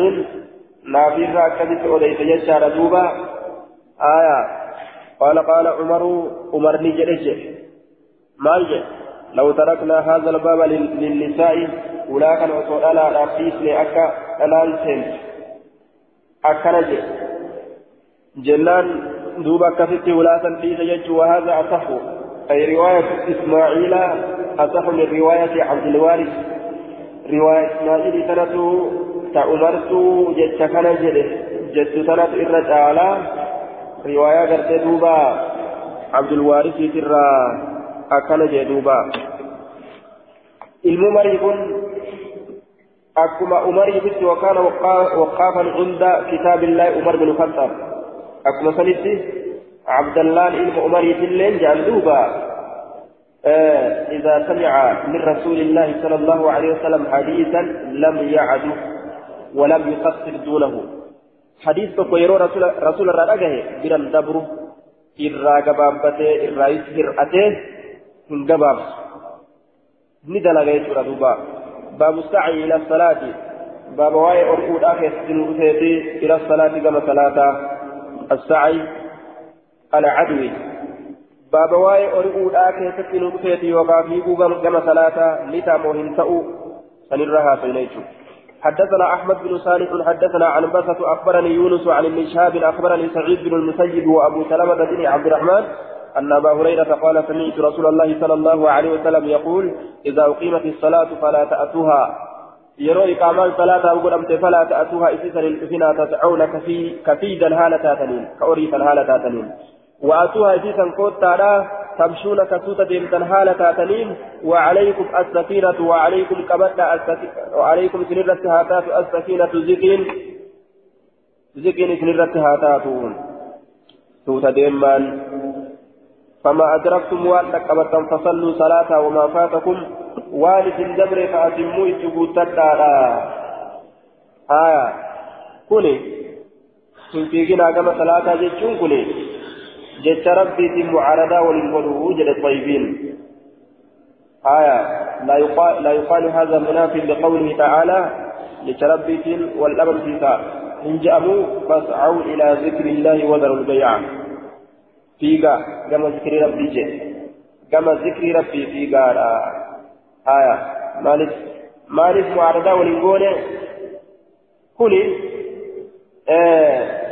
نافع كذب أوديس يشار دوبا آية. قال قال عمر عمر نجرج. مالج لو تركنا هذا الباب للنساء ولا كان وصول على رأسيس لأكا ألان سنت أكا نجي جنان دوبا كفتي ولا تنفيذ يج وهذا أصح. أي رواية إسماعيل أصح من رواية عبد الوارث. رواية إسماعيل سنة تأمرت جت كان جده جت سنة إرد على رواية قرت دوبا عبد الوارث ترى جدوبا الممري كن أكما أمري بس وكان وقافا عند كتاب الله عمر بن الخطاب أكما سنتي عبد الله إلم أمري تلين جندوبا آه إذا سمع من رسول الله صلى الله عليه وسلم حديثا لم يعد ولم يقصر دونه حديث تقويرو رسول رسول الرجاه برم دبرو إرى قبابته إرى يسهر من قباب ندل غير دوبا باب السعي إلى الصلاة باب واي أرقود آخر إلى الصلاة كما صلاة السعي العدوي باب واي أرقود آخر سنوتي وقافيقو كما صلاة لتاموهن تأو سنرها سنيتو حدثنا أحمد بن صالح حدثنا عن بسة أخبرني يونس عن ابن شهاب أخبرني سعيد بن المسيب وأبو سلمة بن عبد الرحمن أن أبا هريرة قال سمعت رسول الله صلى الله عليه وسلم يقول إذا أقيمت الصلاة فلا تأتوها. يروي إقامة صلاة أو قدمت فلا تأتوها. إسيسا للإفنا تسعون كفي كفيدا هالة تاتنين كأريفا هالة تاتنين. وأتوها إسيسا كوتا تمشون كسوتا ديمتا حالة تاتنين وعليكم السكينة وعليكم كبتا وعليكم سنرة هاتات السكينة زكين زكين سنرة هاتاتون سوتا ديمان فما أدركتم وأن كبتا فصلوا صلاة وما فاتكم والد الدبر فأتموا إتقوتا آية. كوني. تنفيقنا كما صلاة جتشون كوني. جت ربي في معارضة وللغلو وجد الطيبين. آية. لا يقال, لا يقال هذا مناف لقوله تعالى لتربي والأمر في إن جاءوا فاسعوا إلى ذكر الله وذروا البيع. فيقا كما ذكر ربي جي كما ذكر ربي فيقا آية مالك مالك معارضة وللغلو كلي آه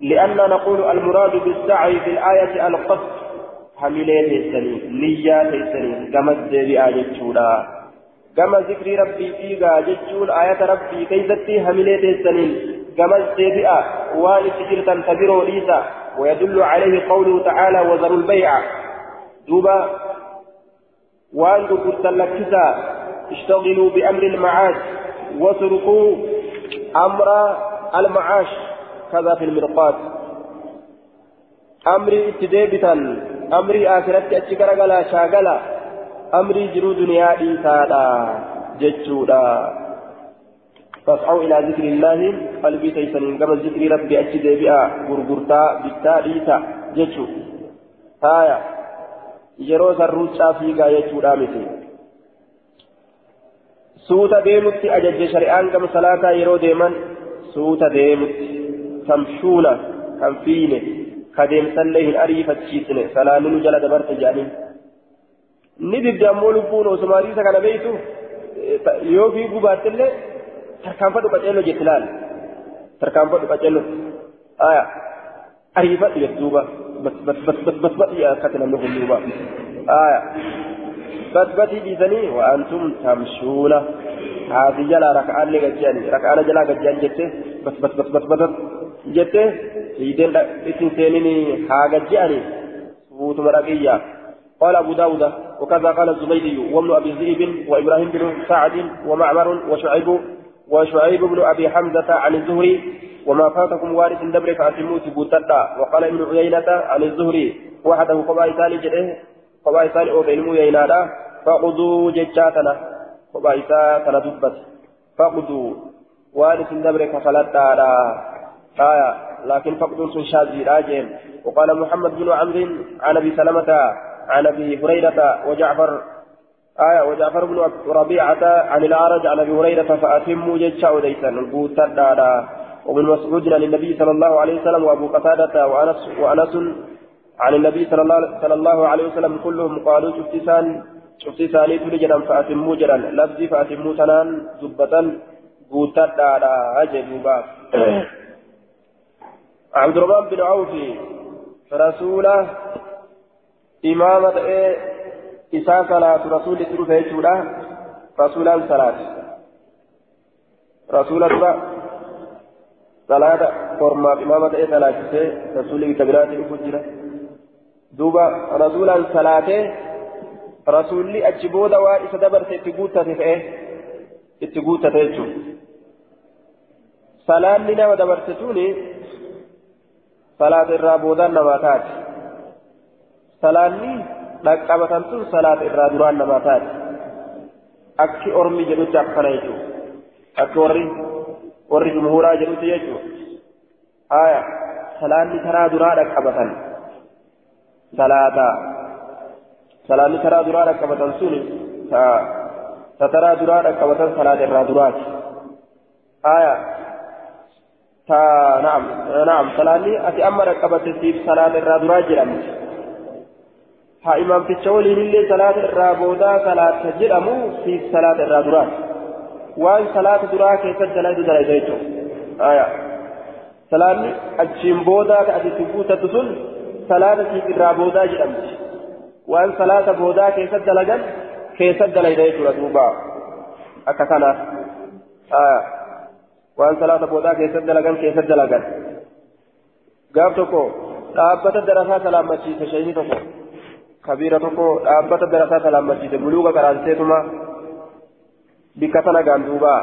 لأننا نقول المراد بالسعي في الآية القصد حملين السنين نية السنين كما الدبي آية جولا كما ذكر ربي فيها جتشون آية ربي كيفتي حملين السنين كما الدبي وان سجلتا تبرو ليسا ويدل عليه قوله تعالى وذروا البيع. دوبا وان قلت لكسا اشتغلوا بأمر المعاش واتركوا أمر المعاش كذا في المرقات أمري اتدابتا أمري آخرت أتشكر غلا شاغلا أمري جرو دنيا إيسادا جتشودا. فاسعوا إلى ذكر الله. قلبي تيسن كما ذكر ربي. أتدابئا غرغرتا بتا إيسا جتشو هايا. yeroo sarruuchaa fiigaa jechuudha miti suuta deemutti ajajje shari'aan gama salaataa yeroo deeman suuta deemutti تمشون كم فيني. كديم سليه أريف تشيسني. سلامين جل دبرت جانين نبي جامول بون وسماري سكان بيتو. yoo fiiguu baattillee tarkaanfadhu qaceello jetti laal tarkaanfadhu qaceello aya ariifadhu jettuuba basbaxii akkati namni kun duuba aya basbaxii dhiisanii wa'antum tamshuuna haati jalaa raka'aan gajjani raka'aana jalaa gajjani jette bas bas bas bas bas jette hiideen isin seenini haa gajjani suutuma dhaqiyya قال أبو داود وكذا قال الزبيدي وابن أبي ذئب وإبراهيم بن سعد ومعمر وشعيب وشعيب بن أبي حمزة عن الزهري وما فاتكم وارث دبر فأتموا تبوتتا وقال ابن عيينة عن الزهري وحده قبائل جده قبائل أو بين عيينة فخذوا ججاتنا kana dubbate faqduu waan isin dabre kafalattaadha آية لكن فقد شاذيرا جيم. وقال محمد بن عمرو عن أبي سلمة عن أبي هريرة وجعفر آية وجعفر بن ربيعة عن الأعرج عن أبي هريرة فأتموا جيتشا وديسا بوتدادا ومن مسعود عن النبي صلى الله عليه وسلم وأبو قتادة وأنس وأنس عن النبي صلى الله عليه وسلم كلهم قالوا شفتسان تولي جدًا فأتموا جدًا لفظي فأتموا تنان دبة قوتت دارا أجدوبا عبد الرحمن بن عوف رسوله إمامة إيه؟ إساء صلاة رسول تلو فيجولا رسولا صلاة رسول الله صلاة فرما إمامة إيه صلاة رسول كبيرات الفجرة دوبا رسولا صلاة rasuulli achi booda waan isa dabarte itti guuttate ta'e itti guuttate jechuudha salaanni nama dabarte tuni salaata dhaqqabatan tun salaata irraa duraan namaa taati akki ormi jedhutti akkana jechuudha akki warri warri jumhuuraa jedhutti jechuudha haya salaanni karaa duraa dhaqqabatan salaataa. salaanni taraa duraa dhaqqabatan sun ta taraa duraa dhaqqabatan salaata irraa duraati aya ta naam naam salaanni ati amma dhaqqabatte siif salaata irraa duraa jedhamti haa imaamticha waliin illee salaata irraa boodaa salaata jedhamu siif salaata irraa duraati waan salaata duraa keessatti dalaytu dalayta jechuudha aya salaanni achiin boodaa ka ati itti guutattu sun salaata siif irraa boodaa jedhamti waan salaata boodaa keessatti dalagan keessatti dalayda jechuudha duuba akka kanaaf waan salaata boodaa keessatti dalagan keessatti kabiira tokko dhaabbata darasaa salaammachiise buluuga qaraanseetuma bikka tana gaanduubaa.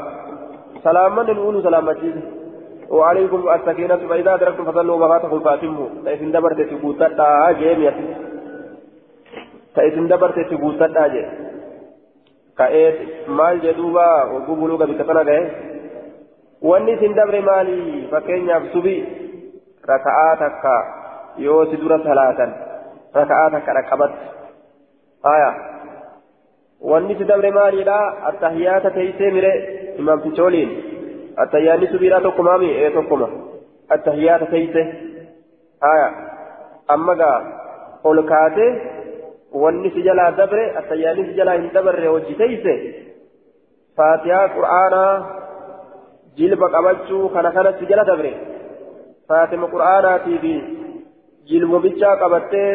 Salaamanni nuunu salaammachiise وعليكم السكينة فإذا أدركتم فصلوا وفاتكم فأتموا فإذن دبرت تقوتتا جيمية فإذن دبرت تقوتتا جي كأيت مال جدوبا وقبلوا بكتنا جي واني سندبر مالي فكين يفسبي ركعاتك يوسي دور صلاة ركعاتك ركبت آية واني سندبر مالي لا التحيات تيسي مري إمام تشولين التحيات سبيرا تقمامي إيه تقما التحيات تيسي آية أما قا قول كاتي واني سجلا دبر التحيات سجلا هندبر وجي تيسي فاتحة قرآنا jilba qabachuu kana kanatti jala dabre. Faatima qur'aanaatii fi jilbobichaa qabattee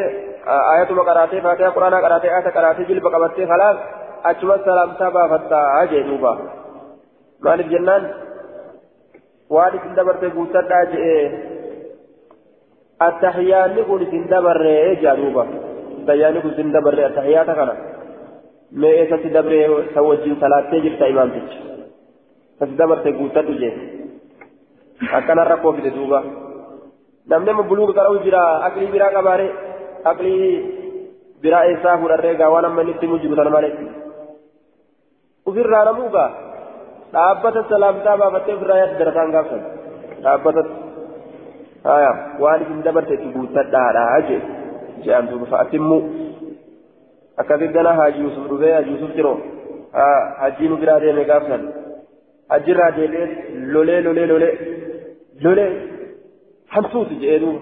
ayatuma qaraatee faatiha qur'aanaa qaraatee ayata qaraatee jilba qabattee kalaas achuma salaamtaa baafattaa jee duuba maaliif jennaan waan isin dabarte guuttadhaa je'ee attahiyaanni kun isin dabarree jaa duuba attahiyaanni kun isin dabarree attahiyaata kana mee eessatti dabree sa wajjin salaattee jirta imaamticha kasi dabarte guuttadhu jee akkana rakkoo fide duuba namni amma buluuga qara'u jira aqlii biraa qabaare aqlii biraa eessaa fudharree gaa waan amma inni itti jiru sana malee ofirraa namuugaa dhaabbata salaamtaa baafattee ofirraa yaadda darasaan gaafsan dhaabbata haya waan isin dabarte itti guuttadhaadhaa jee je'an duuba fa'atimmu akkasitti gana haaji yusuf dhufee haaji yusuf jiroo hajjii nu biraa deeme gaafsan ajirraa deebi'ee lolee lolee lolee lolee hamsuuti jedhee duuba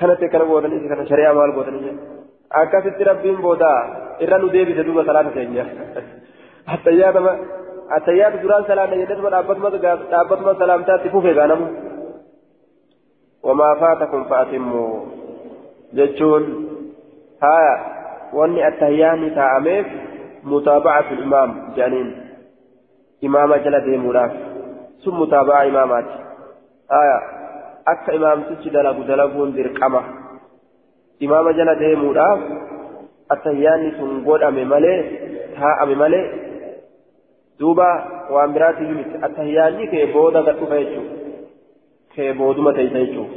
kanatti akkana gootanii kana shari'aa maal gootanii akkasitti rabbiin booda irra nu deebise duuba salaata keenya attayyaatama attayyaatu duraan salaanna jedhetuma dhaabbatuma dhaabbatuma salaamtaatti fufee gaanamu wamaa faatakum fa'atimmu jechuun haya wanni attayyaanni taa'ameef mutaabacatu imaam jedhaniin imaama jala deemuudhaaf sun mutaaba'aa imaamaati akka imaamtichi dalagu dalaguun dirqama imaama jala deemuudhaaf attayyaanni sun godhame malee taa'ame malee duuba waan biraati miti attayyaanni kee booda gad dhufa jechuu kee booduma teeysa jechuu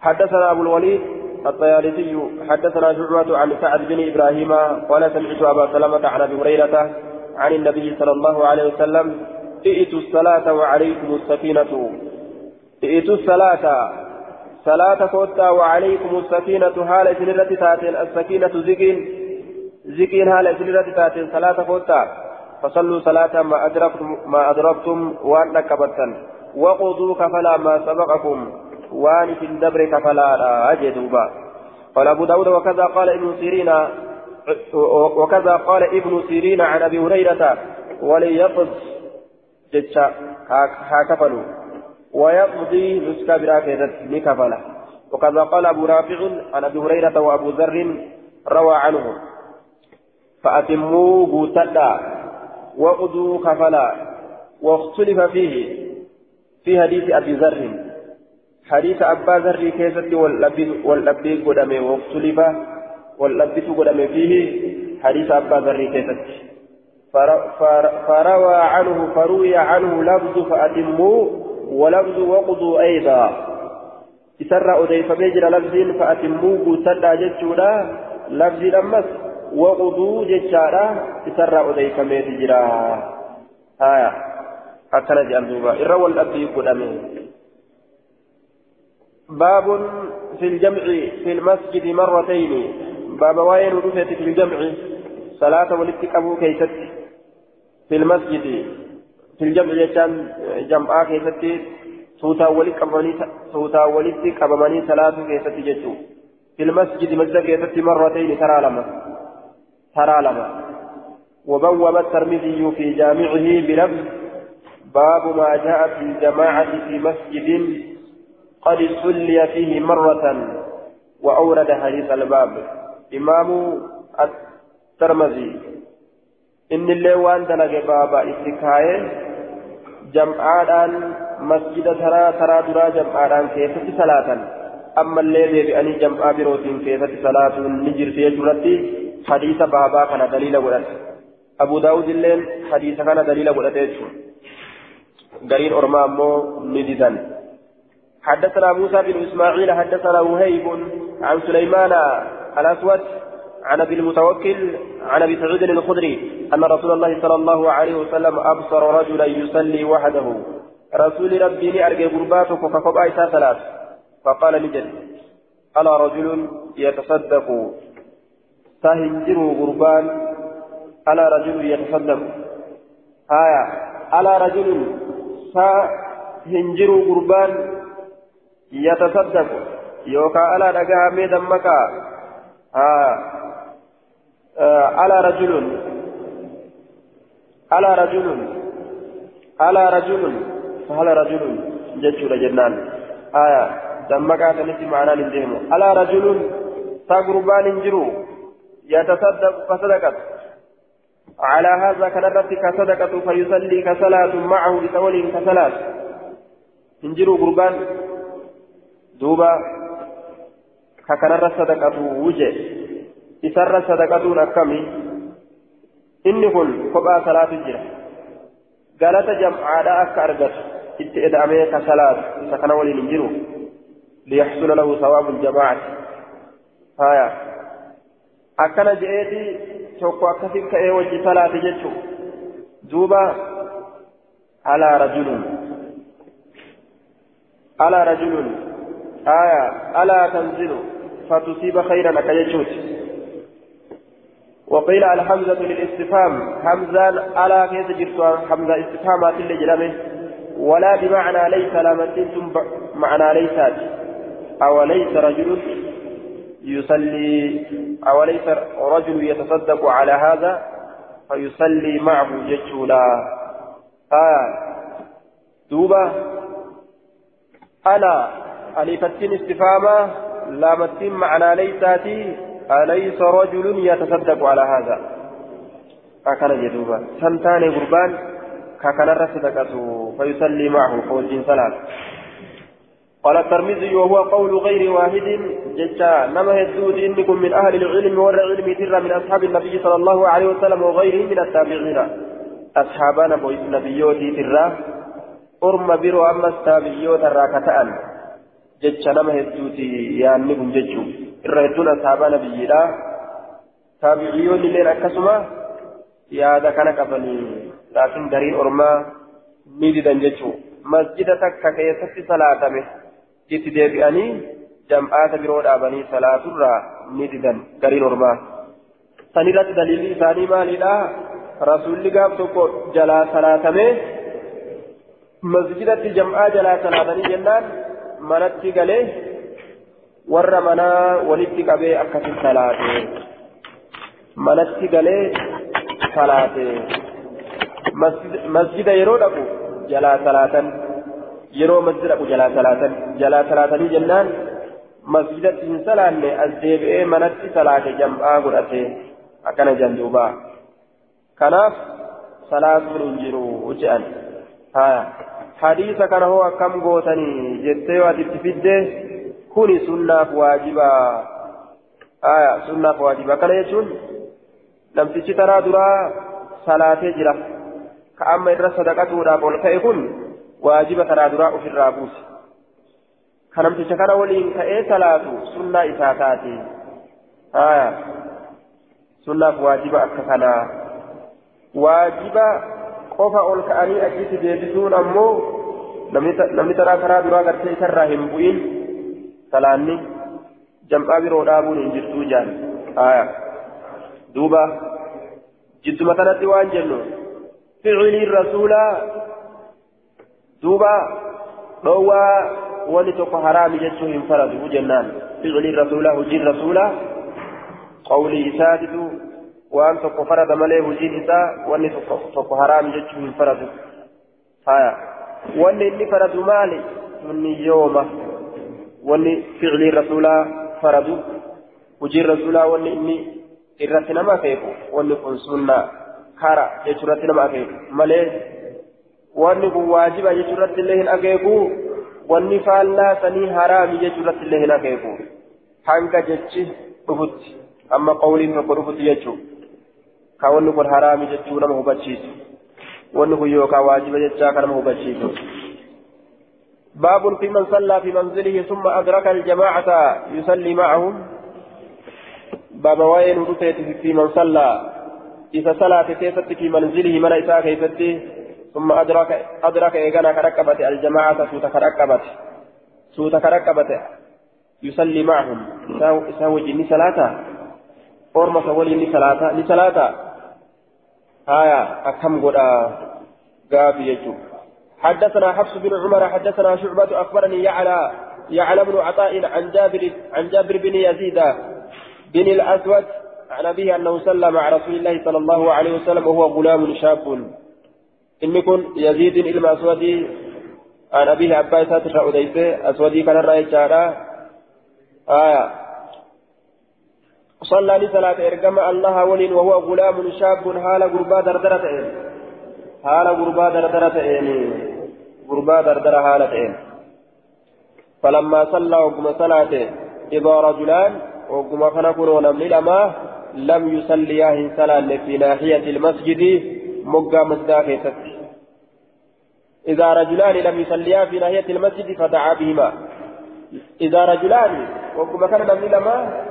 حدثنا أبو الوليد الطيالسي حدثنا شعبة عن سعد بن إبراهيم قال سمعت أبا سلمة عن أبي هريرة عن النبي صلى الله عليه وسلم ائتوا الصلاة وعليكم السكينة. ائتوا الصلاة. صلاة كوتا وعليكم السكينة. حال سنرة تاتين. السكينة زكين. زكين حال سنرة تاتين. صلاة كوتا فصلوا صلاة ما أدركتم ما أدركتم وأن كبتا وقضوا كفلا ما سبقكم. وأن في الدبر كفلا أجدوا قال أبو داود وكذا قال ابن سيرين. وكذا قال ابن سيرين عن أبي هريرة. وليقض جتشا هاكفلوا ويقضي نسكا براكزت نكفلا وكذا قال أبو رافع عن أبي هريرة وأبو ذر روى عنه. فاتموا بوتدا وقضوا كفلا. واختلف فيه في حديث أبي ذر. حديث أبا ذر كيست واللبي قدمه واختلف واللبس قدم فيه. حديث أبا ذر كيست فروى عنه فروي عنه لفظ فأتموا ولفظ وقضوا أيضا. إسر أديف بيجر لفظ فأتموا قتل جتشولا لفظ لمس وقضوا جتشارا إسر أديف بيجر آية. أكل جألوبا إروى الأبي قدمه باب في الجمع في المسجد مرتين. باب وين رفعت في الجمع صلاة والاتقابو كيست في المسجد في الجمع يجان جمعا كيست سوتا ولي سوتا ولي قبماني صلاة كيست جتو في المسجد مسجد كيست مرتين ترى لما ترى لما. وبوب الترمذي في جامعه بلفظ باب ما جاء في الجماعة في مسجد قد صلي فيه مرة وأورد حديث الباب. إمام الترمذي إن اللي وان دلق بابا اتكاية جمعان مسجد ترى ترى درا جمعان كيفة صلاة أما الليل بأني جمع بروتين كيفة صلاة نجر في جرتي حديث بابا كان دليل ولد أبو داود الليل حديث كان دليل ولد قرين أرما أمو نددا حدثنا موسى بن إسماعيل حدثنا وهيب عن سليمان الأسود عن أبي المتوكل عن أبي سعيد الخدري أن رسول الله صلى الله عليه وسلم أبصر رجلا يصلي وحده. رسول ربي لارجى قرباته فكفى ثلاث. فقال نجد ألا رجل يتصدق؟ تهنجر قربان ألا رجل يتصدق؟ آية ألا رجل تهنجر قربان يتصدق؟ يوكا ألا دقا ميدا مكا. آه. على رجل؟ على رجل؟ على رجل؟ فهل رجل؟ جدّ جنان. آية دمك أتنسي معنا للدهم على رجل؟ تقربان انجروا يتصدق فصدقت. على هذا كنرت كصدقة فيصلي كصلاة معه بتول كصلاة انجروا قربان. دوبا ككنرت صدقة وجه. Isarra sadaqatuun akkami inni kun kophaa salaatu jira galata jam'aadha akka argatu itti eda'amee ka salaatu isa kana waliin hin jiru liyaxsula lahu sawaabu ljamaacati haya akkana je'eeti tokko akkasin ka'ee wajji salaate jechu duuba alaa rajulun alaa rajulun aya alaa tanzilu fatusiiba khayran akka jechuuti وقيل الحمزة للاستفهام. حمزة على كيس جرت حمزة استفهامات اللي جرمه ولا بمعنى ليس لامتنتم معنى ليست أو ليس. رجل يصلي؟ أو ليس رجل يتصدق على هذا فيصلي معه ججولا. آه. دوبة. ألا ألفتين استفهاما. لامتين معنى ليساتي أليس رجل يتصدق على هذا؟ أكن جدوبا سنتان قربان ككن رصدقته فيصلي معه فوجين صلاة قال الترمذي وهو قول غير واحد ججا نما يدود إنكم من أهل العلم والعلم ترى من أصحاب النبي صلى الله عليه وسلم وغيره من التابعين. أصحابنا بويس نبيوتي ترى أرم برو أما التابعيوت الراكتان ججا نما يدودي يعني ججو irra hedduun ashaabaa nabiyyiidha taabi'iyoonni illeen akkasuma yaada kana qabanii laakiin gariin ormaa ni didan jechuu masjida takka keessatti salaatame itti deebi'anii jam'aata biroo dhaabanii salaaturraa ni didan gariin ormaa sanirratti daliilli isaanii maalidha rasuulli gaaf tokko jalaa salaatame masjidatti jam'aa jalaa salaatanii jennaan manatti galee warra manaa walitti qabee akkasi salaate manatti galee salaate masjida yeroo dhaqu jalaa salaatan yeroo masjida dhaqu jalaa salaatan jalaa salaatanii jennaan masjidatti hin salaanne as deebi'ee manatti salaate jam'aa godhate akkana janduuba kanaaf salaatuun hin jiru je'an haya hadiisa kana hoo akkam gootanii jettee yoo ati itti fiddee sunnaaf waajibaa aya sunnaaf waajibaa kana jechuun namtichi taraa duraa salaatee jira ka amma irra sadaqatuudhaaf ol ka'e kun waajiba taraa duraa ofirraa buuse ka namticha kana waliin ka'ee salaatu sunnaa isaa taate aya sunnaaf waajiba akka kanaa waajiba qofa ol ka'anii achitti deebisuun ammoo namni taraa karaa duraa gartee isarraa hin bu'in jirtuu jaan aya duuba jidduma kanatti waan jennu ficilii rasuulaa duuba dhoowwaa wani tokko haraami jechuu hin faradu jennaan ficilii rasuulaa hojiin rasuulaa qawlii isaatitu waan tokko farada malee hojiin isaa wanni tokko haraami jechuu hin faradu haya wanni inni faradu maali sunni yooma hojiin rasuulaa wanni inni irratti nama akeeku wanni kun sunna kara jechuu irratti nama akeeku malee wanni kun waajiba jechuurratti illee hin akeeku wanni faallaa sanii haraami jechuurratti illee hin akeeku hanga jechi dhufutti amma qawliin tokko dhufutti jechuu ka wanni kun haraami jechuu nama hubachiisu wanni kun yookaan waajiba jechaa kan nama hubachiisu باب في من صلى في منزله ثم أدرك الجماعة يصلي معهم. باب وين في من صلى. إذا صلى كيست في منزله من إساء كيست ثم أدرك أدرك إيقانا كركبت الجماعة سوت كركبت سوت كركبت يصلي معهم. يساوي جني صلاة؟ أورما سولي ني صلاة ني صلاة. آية أكم قد قابي يجو حدثنا حفص بن عمر حدثنا شعبة أخبرني يعلى يعلى بن عطاء عن جابر عن جابر بن يزيد بن الأسود عن أبيه أنه صلى مع رسول الله صلى الله عليه وسلم وهو غلام شاب. إن كن يزيد إلما أسودي عن أبيه أبا ساتر أديسة. أسودي كان الرأي جارا آية. صلى لصلاة إرقم الله ولين وهو غلام شاب. حال غربا دردرة حال غربا دردرة غربا دردرة حالة فلما صلى وقم صلاته إذا رجلان وقم خنقون ونمني لما لم يصلياه صلاة في ناحية المسجد مقام مسجد إذا رجلان لم يصليا في ناحية المسجد فدعا بهما. إذا رجلان وكما كان من لما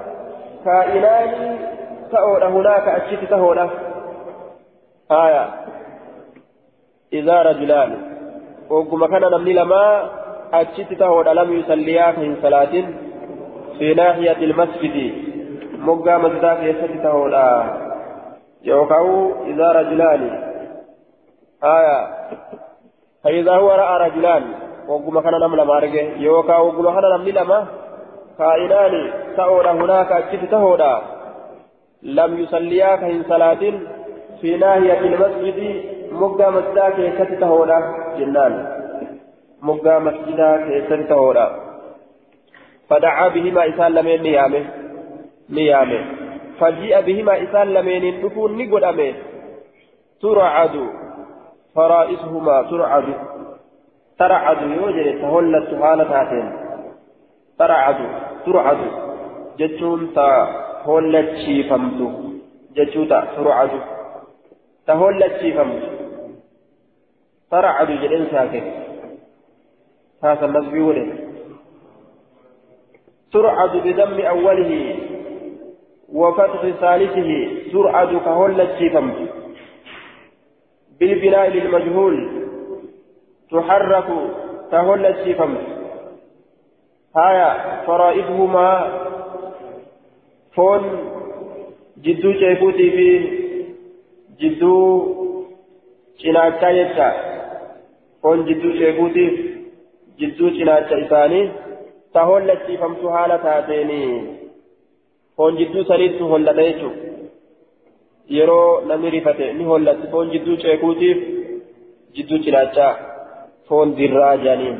كائنان تأول هناك أشيت تهول آية. إذا رجلان وكما كان من لما أشيت تهول لم يصليا في صلاة في ناحية المسجد مقا مسجد يسجد تهول يوكاو إذا رجلان آية فإذا هو رأى رجلان وقم كان نم لما رجع يوكا وقم كان نم لما كائنان تأولا هناك أجت تهودا لم يصليا كهن صلاة في ناحية المسجد مقا مسجدا كيست تهودا جنان. مقا مسجدا كيست تهودا فدعا بهما إسان لمن نيامه؟ نيامه. فجيء بهما إسان لمن نفون نقول أمه ترعد فرائسهما ترعد ترعد يوجد تهلت حالتاتين ترعد ترعد جتون تهلت شيفمت جتوتا ترعد تهلت شيفمت ترعد جدن ساكن هذا النسبي ولد ترعد بدم أوله. وفتح ثالثه. ترعد كهلت شيفمت بالبناء للمجهول تحرك تهل الشفم هايا فرائدهما فون جدو شيفوتي في جدو cinaacha jecha foon jidduu sheekuutiif jidduu cinaacha isaanii ta hollachiifamtu haala taateeni foon jidduu saniittu holladha jechuudha yeroo namni rifate ni hollatti foon jidduu ceekuutiif jidduu cinaachaa foon dirraa jaaniin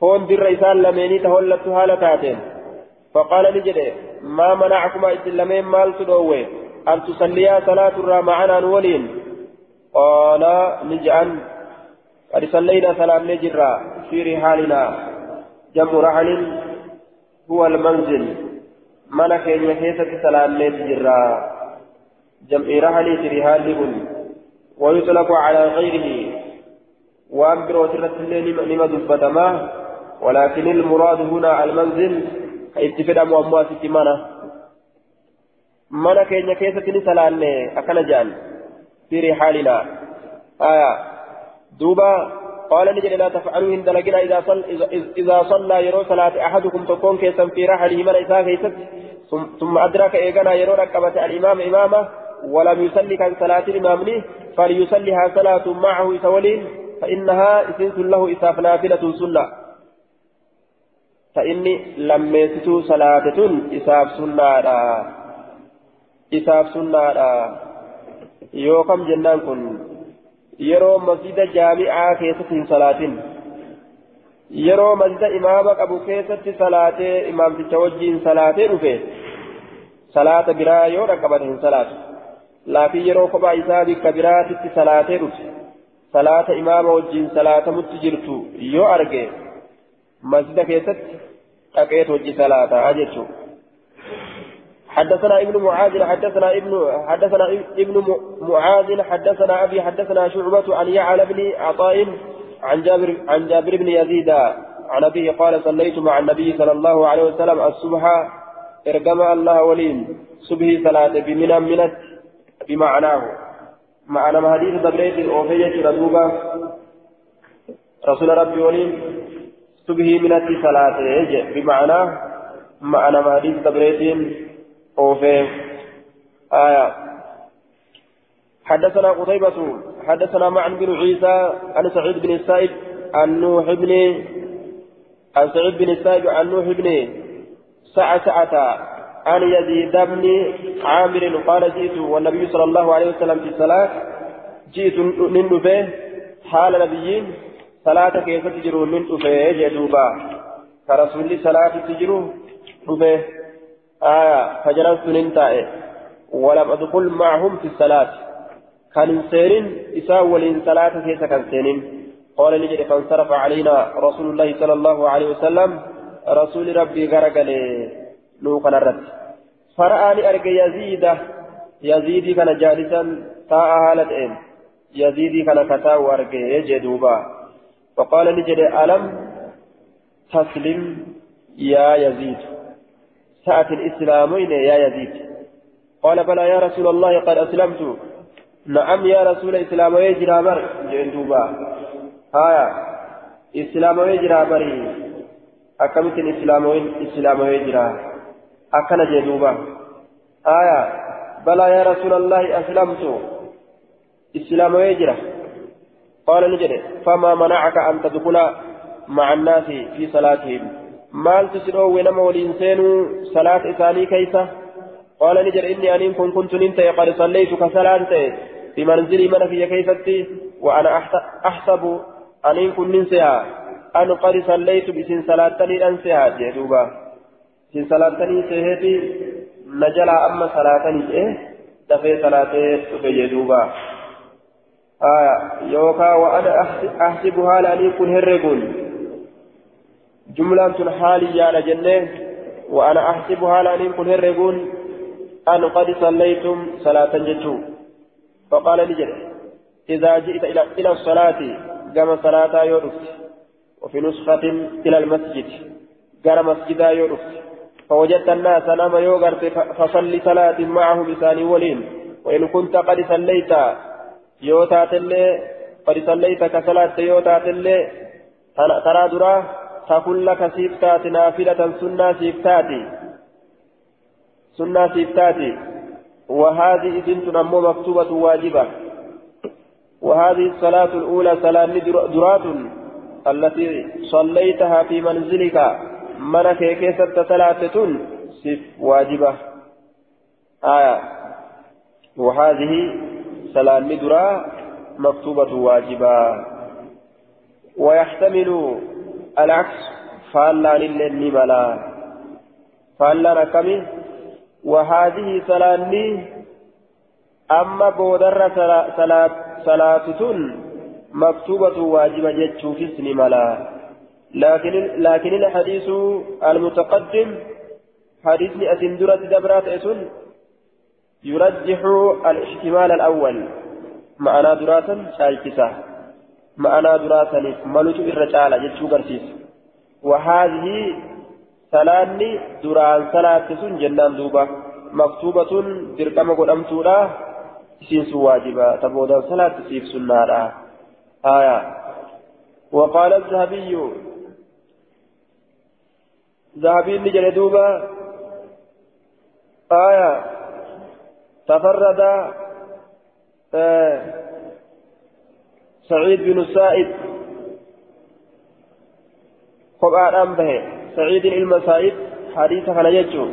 foon dirra isaan lameenii ta hollattu haala taateen faqaala ni jedhe maa manacakuma isin lameen maaltu dhoowwe tusalliyaa salaaturraa macanaan waliin qaala ni je'an قد صلينا سلام نجرا في رحالنا. جمع رحل هو المنزل. ملك يكيسة سلام نجرا. جمع رحلي تريهان لبن. ويطلق على غيره. وأمبر وترت لما دبتما ولكن المراد هنا المنزل. اتفد مؤموات تمانا mana keenya keessatti ni salaanne akkana jedhan. Fi rihaalina aya. Duuba قال نجد لا تفعلوا إن دلقنا إذا صل إذا صلى يرو صلاة أحدكم تكون كيسا في رحله من إساء ثم أدرك إيقنا يرو ركبة الإمام إمامه ولم يصلي كان صلاة الإمام فليصليها صلاة معه إسولين فإنها إسنس له إساف نافلة سنة فإني لم يستو صلاة إساف سنة إساف سنة يوكم جنان كن يرو مسجد جامعة كيسة صلاة yeroo masjida imaama qabu keessatti salaatee imaamticha wajjiin salaatee dhufe salaata biraa yoo dhaqqabate hin salaatu laakiin yeroo kophaa isaa bikka biraatitti salaatee dhufe صلاة إمام وجين صلاة متجرت يو أرجع مسجد كيست أكيت وجي صلاة أجتشو حدثنا ابن معاذ حدثنا ابن حدثنا ابن معاذ حدثنا أبي حدثنا شعبة عن يعلى بن عطاء عن جابر عن جابر بن يزيد عن أبيه قال صليت مع النبي صلى الله عليه وسلم الصبح ارجم الله ولين صبح صلاة بمنى منت بمعناه. معنى حديث تبريد أوفية ردوبة رسول ربي ولين صبح منت صلاة بمعنى معنى حديث تبريد أوفي آية. حدثنا قتيبة حدثنا معن بن عيسى عن سعيد بن السائب عن نوح بن عن سعيد بن السائب عن نوح بن سعسعة عن يزيد بن عامر قال جئت والنبي صلى الله عليه وسلم في الصلاة. جئت نندفه حال نبيين صلاة كيف تجرون من أفه جدوبا كرسول صلاة تجروا أفه آية فجلست ننتائي ولم أدخل معهم في الصلاة. كان سيرين إساء ولين صلاة كيس كان سيرين. قال نجد فانصرف علينا رسول الله صلى الله عليه وسلم. رسول ربي غرق لي نوقا الرد فرآني أرق يزيد. يزيدي كان جالسا تاء هالة إن. يزيدي كان كتاو أرق يجدوبا. فقال نجد ألم تسلم يا يزيد؟ ساعة الإسلامين يا يزيد. قال بلى يا رسول الله قد أسلمت. نعم يا رسول الإسلام ويجرى بر جندوبا هايا إسلام ويجرى بري أكمت الإسلام إسلام ويجرى أكن جندوبا هايا بلى يا رسول الله أسلمت. إسلام ويجرى قال نجري فما منعك أن تدخل مع الناس في صلاتهم؟ مال تسرو ونما ولين سينو صلاة إساني كيسة قال نجر إني أنين كن كنت ننتهي قد صليت كسلانتي في منزلي من في كيفتي وأنا أحسب أنين كن ننسيها أن قد صليت بسن صلاتني أنسيها جدوبا سن صلاتني سيهتي نجلا أما صلاتني إيه دفي صلاتي في جدوبا آية يوكا وأنا أحسبها لأني كن هرقون جملة حالي يا جنة وأنا أحسبها لأن كن هرقون أن قد صليتم صلاة جتو. فقال لجل إذا جئت إلى إلى الصلاة كما صلاة يورث وفي نسخة إلى المسجد قال مسجدا يورث فوجدت الناس نام يوغرت فصلي صلاة معهم بسان ولين. وإن كنت قد صليت يوتات اللي قد صليت كصلاة يوتات اللي ترى دراه تكن لك سيفتات نافلة سنة سيفتاتي سنة سيفتاتي وهذه إذن تنمو مكتوبة واجبة. وهذه الصلاة الأولى صلاة درات التي صليتها في منزلك. منك كيسة ثلاثة سف واجبة. آية. وهذه صلاة درا مكتوبة واجبة. ويحتمل العكس فالا للني ملا فالا ركمي وهذه سلاني أما بودر صلاة صلاة مكتوبة واجبة جتشو في اسم ملا. لكن لكن الحديث المتقدم حديث أسندرة دبرات أسن يرجح الاحتمال الأول. معنى دراسا معنى دراسة ملوك الرجال جتشو برسيس وهذه سلاني دران صلاة سن جنان دوبا. مكتوبة درقم قدمتولا سين واجبا. تبودا صلاة سيف سنارا آية. وقال الذهبي ذهبي اللي دوبا. آية. تفرد آه سعيد بن السائب قبعان به. سعيد المسائب حديث كان يجو.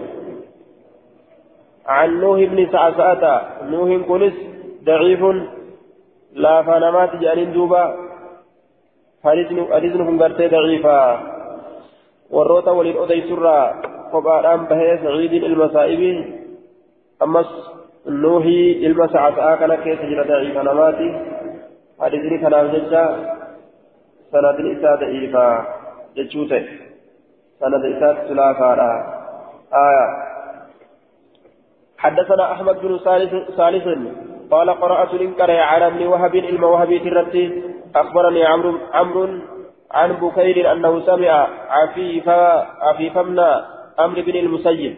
عن نوح بن سعسعة. نوح كنس ضعيف لا فنمات جانين دوبا. حديث نكون قرتي ضعيفا. والروتا ولين أدي سرا. قبعان به سعيد المسائب. أمس نوحي المسعسعة كان كيس جرى ضعيف نماتي. حديثني كان ججا سند إساء ضعيفا ججوته سند إساء سلافا آية حدثنا أحمد بن ثالث قال قرأت الإنكار على ابن وهب علم وهبي ترتي أخبرني عمرو عمرو عن بكير أنه سمع عفيف عفيف ابن عمرو بن المسيب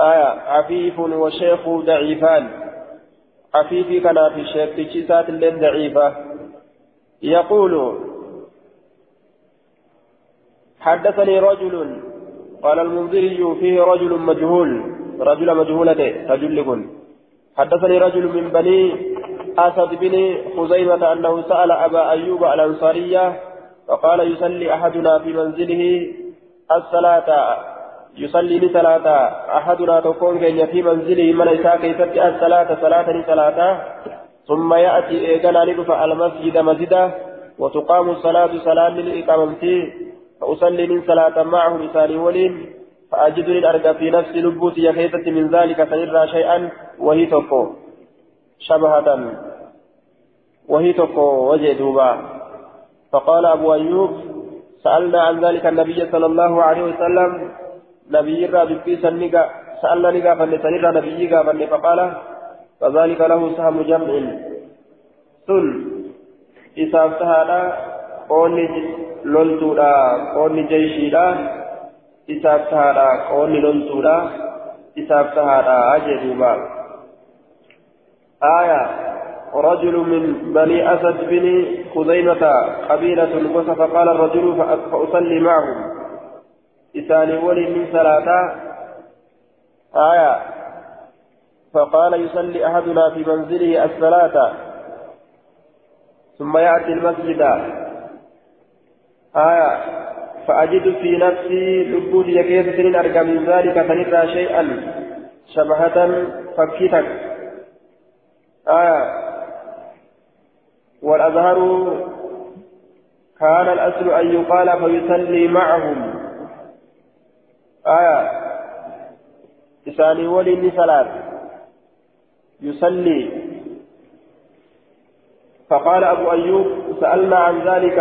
آية عفيف وشيخ ضعيفان عفيف كان في الشيخ في شيسات اللين ضعيفة. يقول حدثني رجل قال المنذري فيه رجل مجهول رجل مجهولة رجل حدثني رجل من بني أسد بن خزيمة أنه سأل أبا أيوب الأنصارية فقال يصلي أحدنا في منزله الصلاة. يصلي لصلاة. أحدنا تكون كين في منزله من إساء كيست الصلاة صلاة لصلاة. ثم يأتي إيقنا ندفع المسجد مسجدا وتقام الصلاة صلاة للإقامة. فأصلي من صلاة معه مثال ولين فأجد للأرقى في نفس لبوتي يكيست من ذلك فنرى شيئا. وهي تقو شبهة. وهي تقو وجه فقال أبو أيوب سألنا عن ذلك النبي صلى الله عليه وسلم. نبي رابي سنقا سألنا نقا فلسنرى نبي قا فقال فذلك له سهم جمع. سن إساف سهالا قولي لولتولا قولي جيشيلا إساف سهالا قولي لولتولا إساف سهالا أجدوبا آية رجل من بني أسد بن خزيمة قبيلة وصف قال الرجل فأصلي معهم. إساني ولي من ثلاثة. آية. فقال يصلي أحدنا في منزله الصلاة ثم يأتي المسجد. آية. فأجد في نفسي لبوت يكيف سنين أرقى من ذلك فنرى شيئا شبهة فكتك آية. والأظهر كان الأصل أن يقال فيصلي معهم. آية. إساني ولي صلاة يصلي. فقال أبو أيوب سألنا عن ذلك.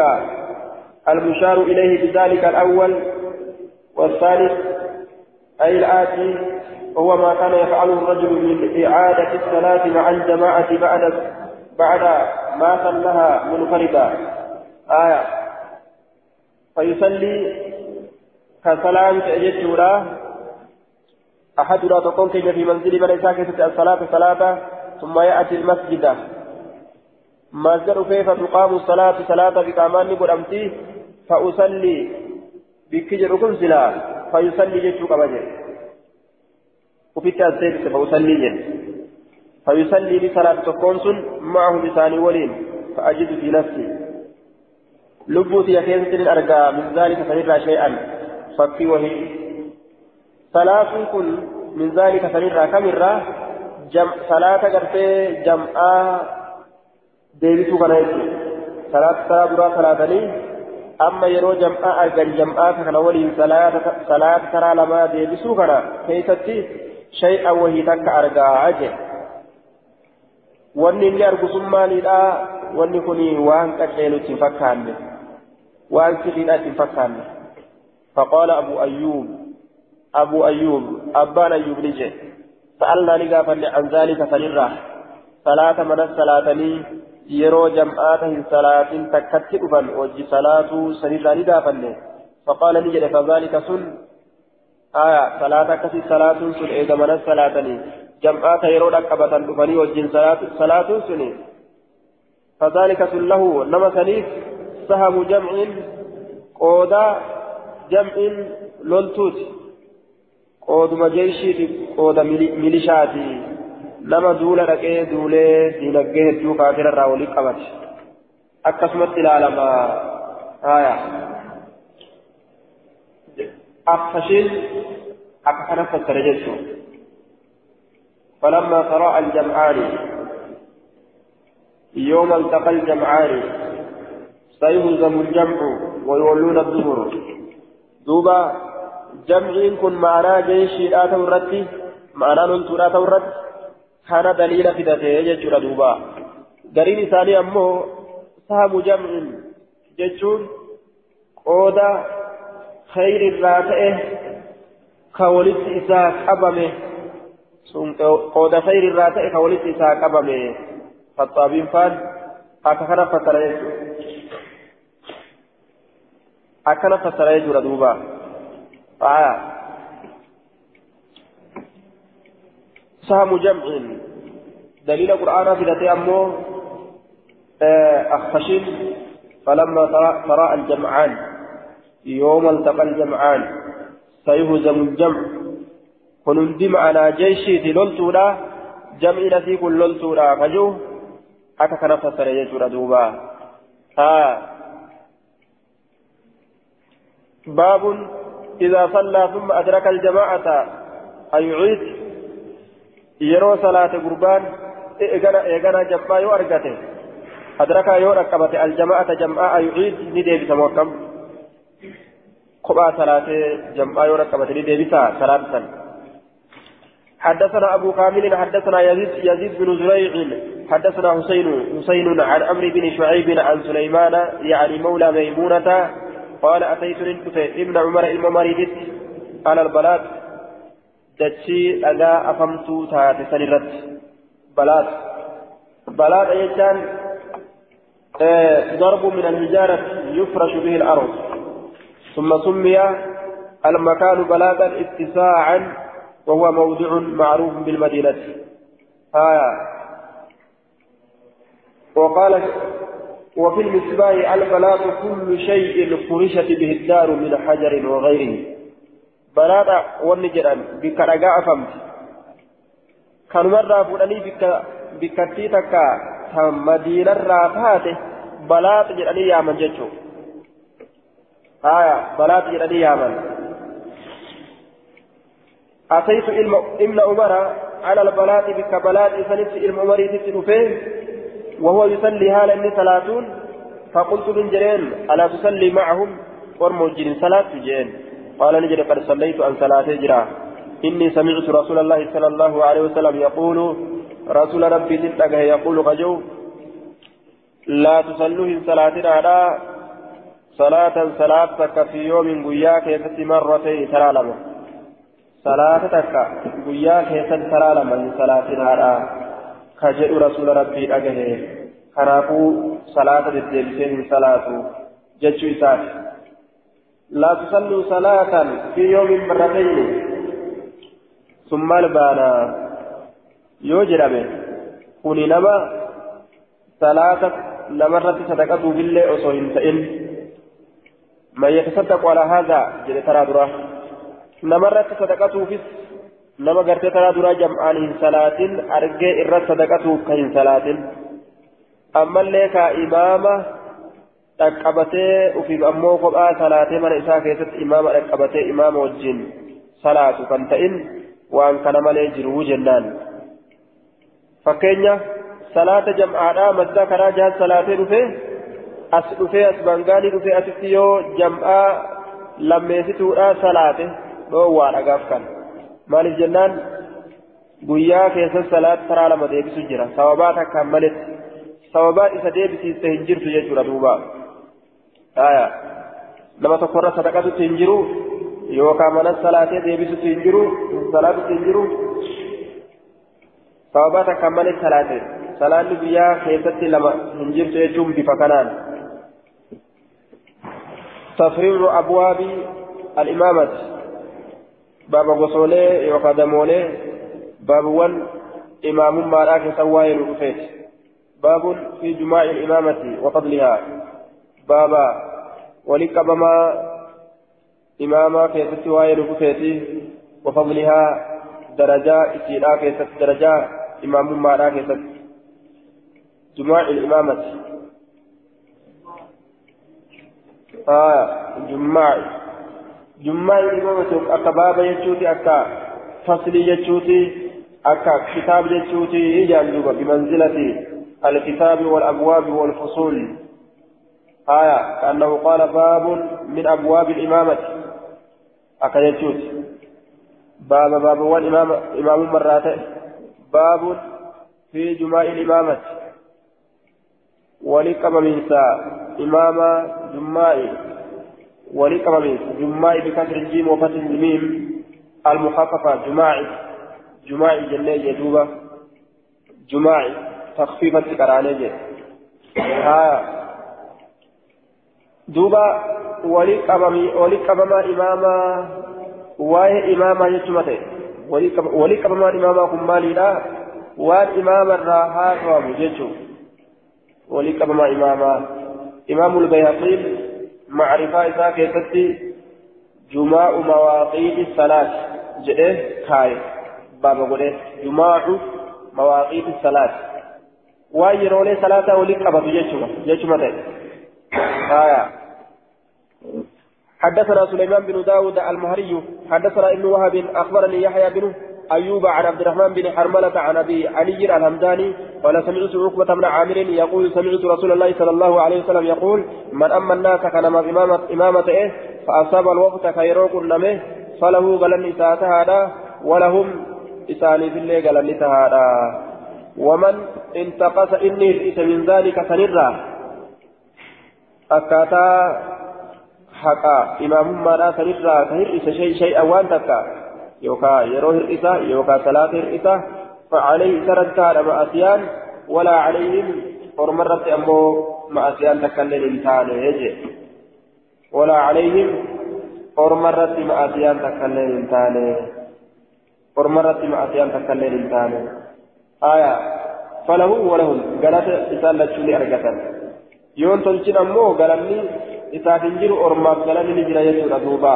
المشار إليه بذلك الأول. والثالث أي الآتي هو ما كان يفعله الرجل من إعادة الصلاة مع الجماعة بعد بعد ما صلىها منفردا آية. فيصلي. كسلام تأججورا أحدنا تقوم كيف في منزل من إساكة الصلاة صلاة ثم يأتي المسجد. مسجد كيف تقام الصلاة صلاة بكامان قدمتي فأصلي بكجر كل سلا فيصلي جيشو كبجر وفيك السيد فأصلي جن فيصلي بصلاة تكون معه بثاني ولين فأجد في نفسي. لبوتي يكيس الأرقى من ذلك فنرى شيئا. فكي وهي صلاة كن من ذلك فنرى كمرة جم صلاة قرتي جمعة ديبتو كنايتي صلاة صلاة درا صلاة أما يرو جمعة أرقى جمعة كان ولين صلاة صلاة ترى لما ديبسو كنا كيستي شيئا وهي تك أرجع أجل wanni inni argu sun maalidha wanni kun waan qaceelu ittiin fakkaanne. Waan sirriidha ittiin fakkaanne. فقال أبو أيوب أبو أيوب أبان أيوب نجي سألنا نقافا عن ذلك فنرى صلاة من الصلاة لي يرو جمعاته صلاة تكتئ وجي صلاة سنرى نقافا. فقال نجي فذلك سن. آية صلاة كسي صلاة سن إذا من الصلاة لي جمعات يرو ركبة دفني وجن صلاة صلاة سن. فذلك سن له نما سنيف سهم جمع قودا جمع لولتوت قودما جيشي قودا ميليشاتي duula dhaqee duulee diinagdee hedduu kaafira irraa walii qabate. Akkasumatti ilaalama. Haya أقفشين أكثر فسر فلما قرأ الجمعان يوم التقى الجمعان سيهزم الجمع ويولون الدبر دوبا جمعين كن معنا جيش لا تورتي معنا ننتو لا تورت كان دليل ذاته يجرى دوبا قرين ثاني أمه سهم جمع جتون قودا خير الراتئه كولت إساء قبمه قودا خير الراتئه كولت إساء قبمه خطابين فان أكثر فترة أكثر فترة يجور دوبا آه سهم جمع دليل القرآن في أمه أخفشين فلما ترى الجمعان يوم التقى الجمعان سيهزم الجمع كنندم على جيشي لولتولا جمع نسيك لولتولا فجو أكا كان فسر يجور دوبا ها باب إذا صلى ثم أدرك الجماعة. أيعيد. يرو صلاة قربان. إيغانا جمع يو أرغته أدرك يو ركبت الجماعة جمعاء يعيد ندي بسموكم قبا صلاة جمعاء يو ركبت ندي بسا صلاة حدثنا أبو كامل حدثنا يزيد, يزيد بن زريع حدثنا حسين حسين عن عمرو بن شعيب عن سليمان يعني مولى ميمونة قال أتيت ابن عمر الممريدت على البلاد dachii dhagaa afamtuu taate san irratti balaad balaadha jechaan ضرب من الحجارة يفرش به الأرض. ثم سمي المكان بلاغا اتساعا وهو موضع معروف بالمدينة. آية وقال وفي المصباح البلاغ كل شيء فرشت به الدار من حجر وغيره jedhan bikka dhagaa afamti kanumarraa fuudhanii bikka bikkattii takka ta madiinarraa taate balaaxa jedhanii yaaman jechuu haya balaaxa jedhanii yaaman أتيت ابن عمر على البلاط بك بلاط سنت ابن عمر تتنفيه وهو يصلي هالا إني ثلاثون فقلت من جرين ألا تصلي معهم؟ ورموجين صلاة جين قال نجد قد صليت عن صلاة جرا. إني سمعت رسول الله صلى الله عليه وسلم يقول رسول ربي تتقه يقول قجو لا تصلوا من صلاة على صلاة صلاتك في يوم قياك يست مرتين سلالمة صلاتك قياك سلالمة من صلاة على كجد رسول ربي تقه كنافو صلاة الدلسين صلاة ججو إساتي لا تصلوا صلاة في يوم مرتين ثم البانا يوجرب كوني نما صلاة نمرت صدقته بالله أصوهن تئن من يتصدق على هذا جل ترى نمرت صدقته في نما قرت ترى درا جمعان صلاة أرجع إر صدقته كهن صلاة أما لك إمامة dhaqqabatee ufiif ammoo kophaa salaatee mana isaa keessatti imaama dhaqqabatee imaama wajjin salaatu kan ta'in waan kana malee jiru jennaan fakkeenya salaata jam'aadhaa madda karaa jahan salaatee dhufee as dhufee as bangaanii dhufee asitti yoo jam'aa lammeessituudhaa salaate dhoowwaa dhagaaf kan jira sababaa takkaan maletti sababaa isa deebisiiste hin jirtu jechuudha duuba. aya nama tokkorra sadaqatutti hin jiru yookaan mana salaatee deebisutti hin jiru salaatutti hin jiru sababaa takkaan malee salaate salaanni biyyaa keessatti lama hin jirtu jechuun bifa kanaan تفريع أبواب الإمامة باب غسولي وقدمولي باب ون إمام ما راك سواي باب في جماع الإمامة وفضلها بابا ولقبما إماما كيست واي ركوتيتي وفضلها درجة إسيرا كيست درجة إمام مارا كيست جماع الإمامة آه جماع الإمامة أكا بابا يجوتي أكا فصل يجوتي أكا كتاب يجوتي يجان بمنزلة الكتاب والأبواب والفصول آية كأنه قال باب من أبواب الإمامة أكيتوت باب باب والإمام إمام مرات باب في جماع الإمامة ولقممينسا إمام جمائي ولقممينسا جمائي بكسر الجيم وفتح الميم المخففة جماعي جماعي جنة يدوبة جماعي تخفيفة كرانيجي ها. دوبا ولقمما إماما وايه إماما يتمته ولقمما إماما كمالي لا وان إماما راها ومججو ولقمما إماما. إمام البيهقي معرفة إذا كيفتي جماع مواقيت الصلاة. جئه كاي. بابا قوله جماع مواقيت الصلاة. ويرولي صلاة ولقمما يجمع يجمع آية. حدثنا سليمان بن داود المهري. حدثنا ابن وهب أخبرني يحيى بن أيوب عن عبد الرحمن بن حرملة عن أبي علي الهمداني قال سمعت عقبة بن عامر يقول سمعت رسول الله صلى الله عليه وسلم يقول من أما الناس كان إمامة إيه فأصاب الوقت خيروك النمه فله قال هذا ولهم إساني في الليل قال هذا ومن انتقص إني من ذلك سنرا akkaataa haqaa imaamummaadhaa sanirraa ka hir'isa shay'a waan takka yookaan yeroo hir'isa yookaan salaata hir'isa فعليه سرد هذا مأسيان ولا عليهم ورمرت أمو مأسيان تكلل إنسان يجي. ولا عليهم ورمرت مأسيان تكلل إنسان ورمرت مأسيان تكلل إنسان آية. فله ولهم. قالت إسان لتشوني tolchin ammoo galanni isaaf hin jiru ormaaf galanni ni jira jechuudha duuba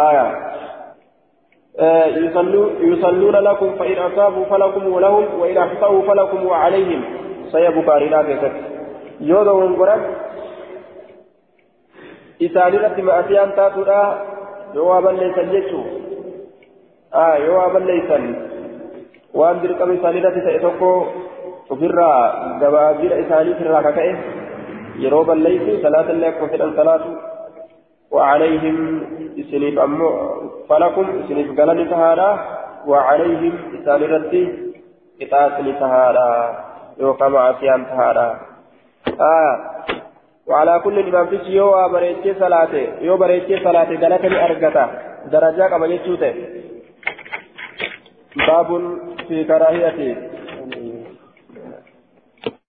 aya يصلون لكم فإن أصابوا فلكم ولهم وإن أخطأوا فلكم وعليهم. سيبقى لا كيست يوضا ونقرأ إسالي مأتيان تاتنا جوابا ليس جيتشو آه جوابا ليس. وأن درقم إسالي تأتوكو ofirraa gabaabina isaaniitirraa kaka'e yeroo balleessu salaata illee akkuma fedhan salaatu وعليهم إسنيف أمو فلكم إسنيف قلني تهادا وعليهم إسان ردي إتاسني تهادا يوكا معسيان تهادا آه. وعلى كل إمام فيش يو بريتشي صلاة يو بريتشي صلاة قلتني أرقتا درجة كما يجوته باب في كراهيته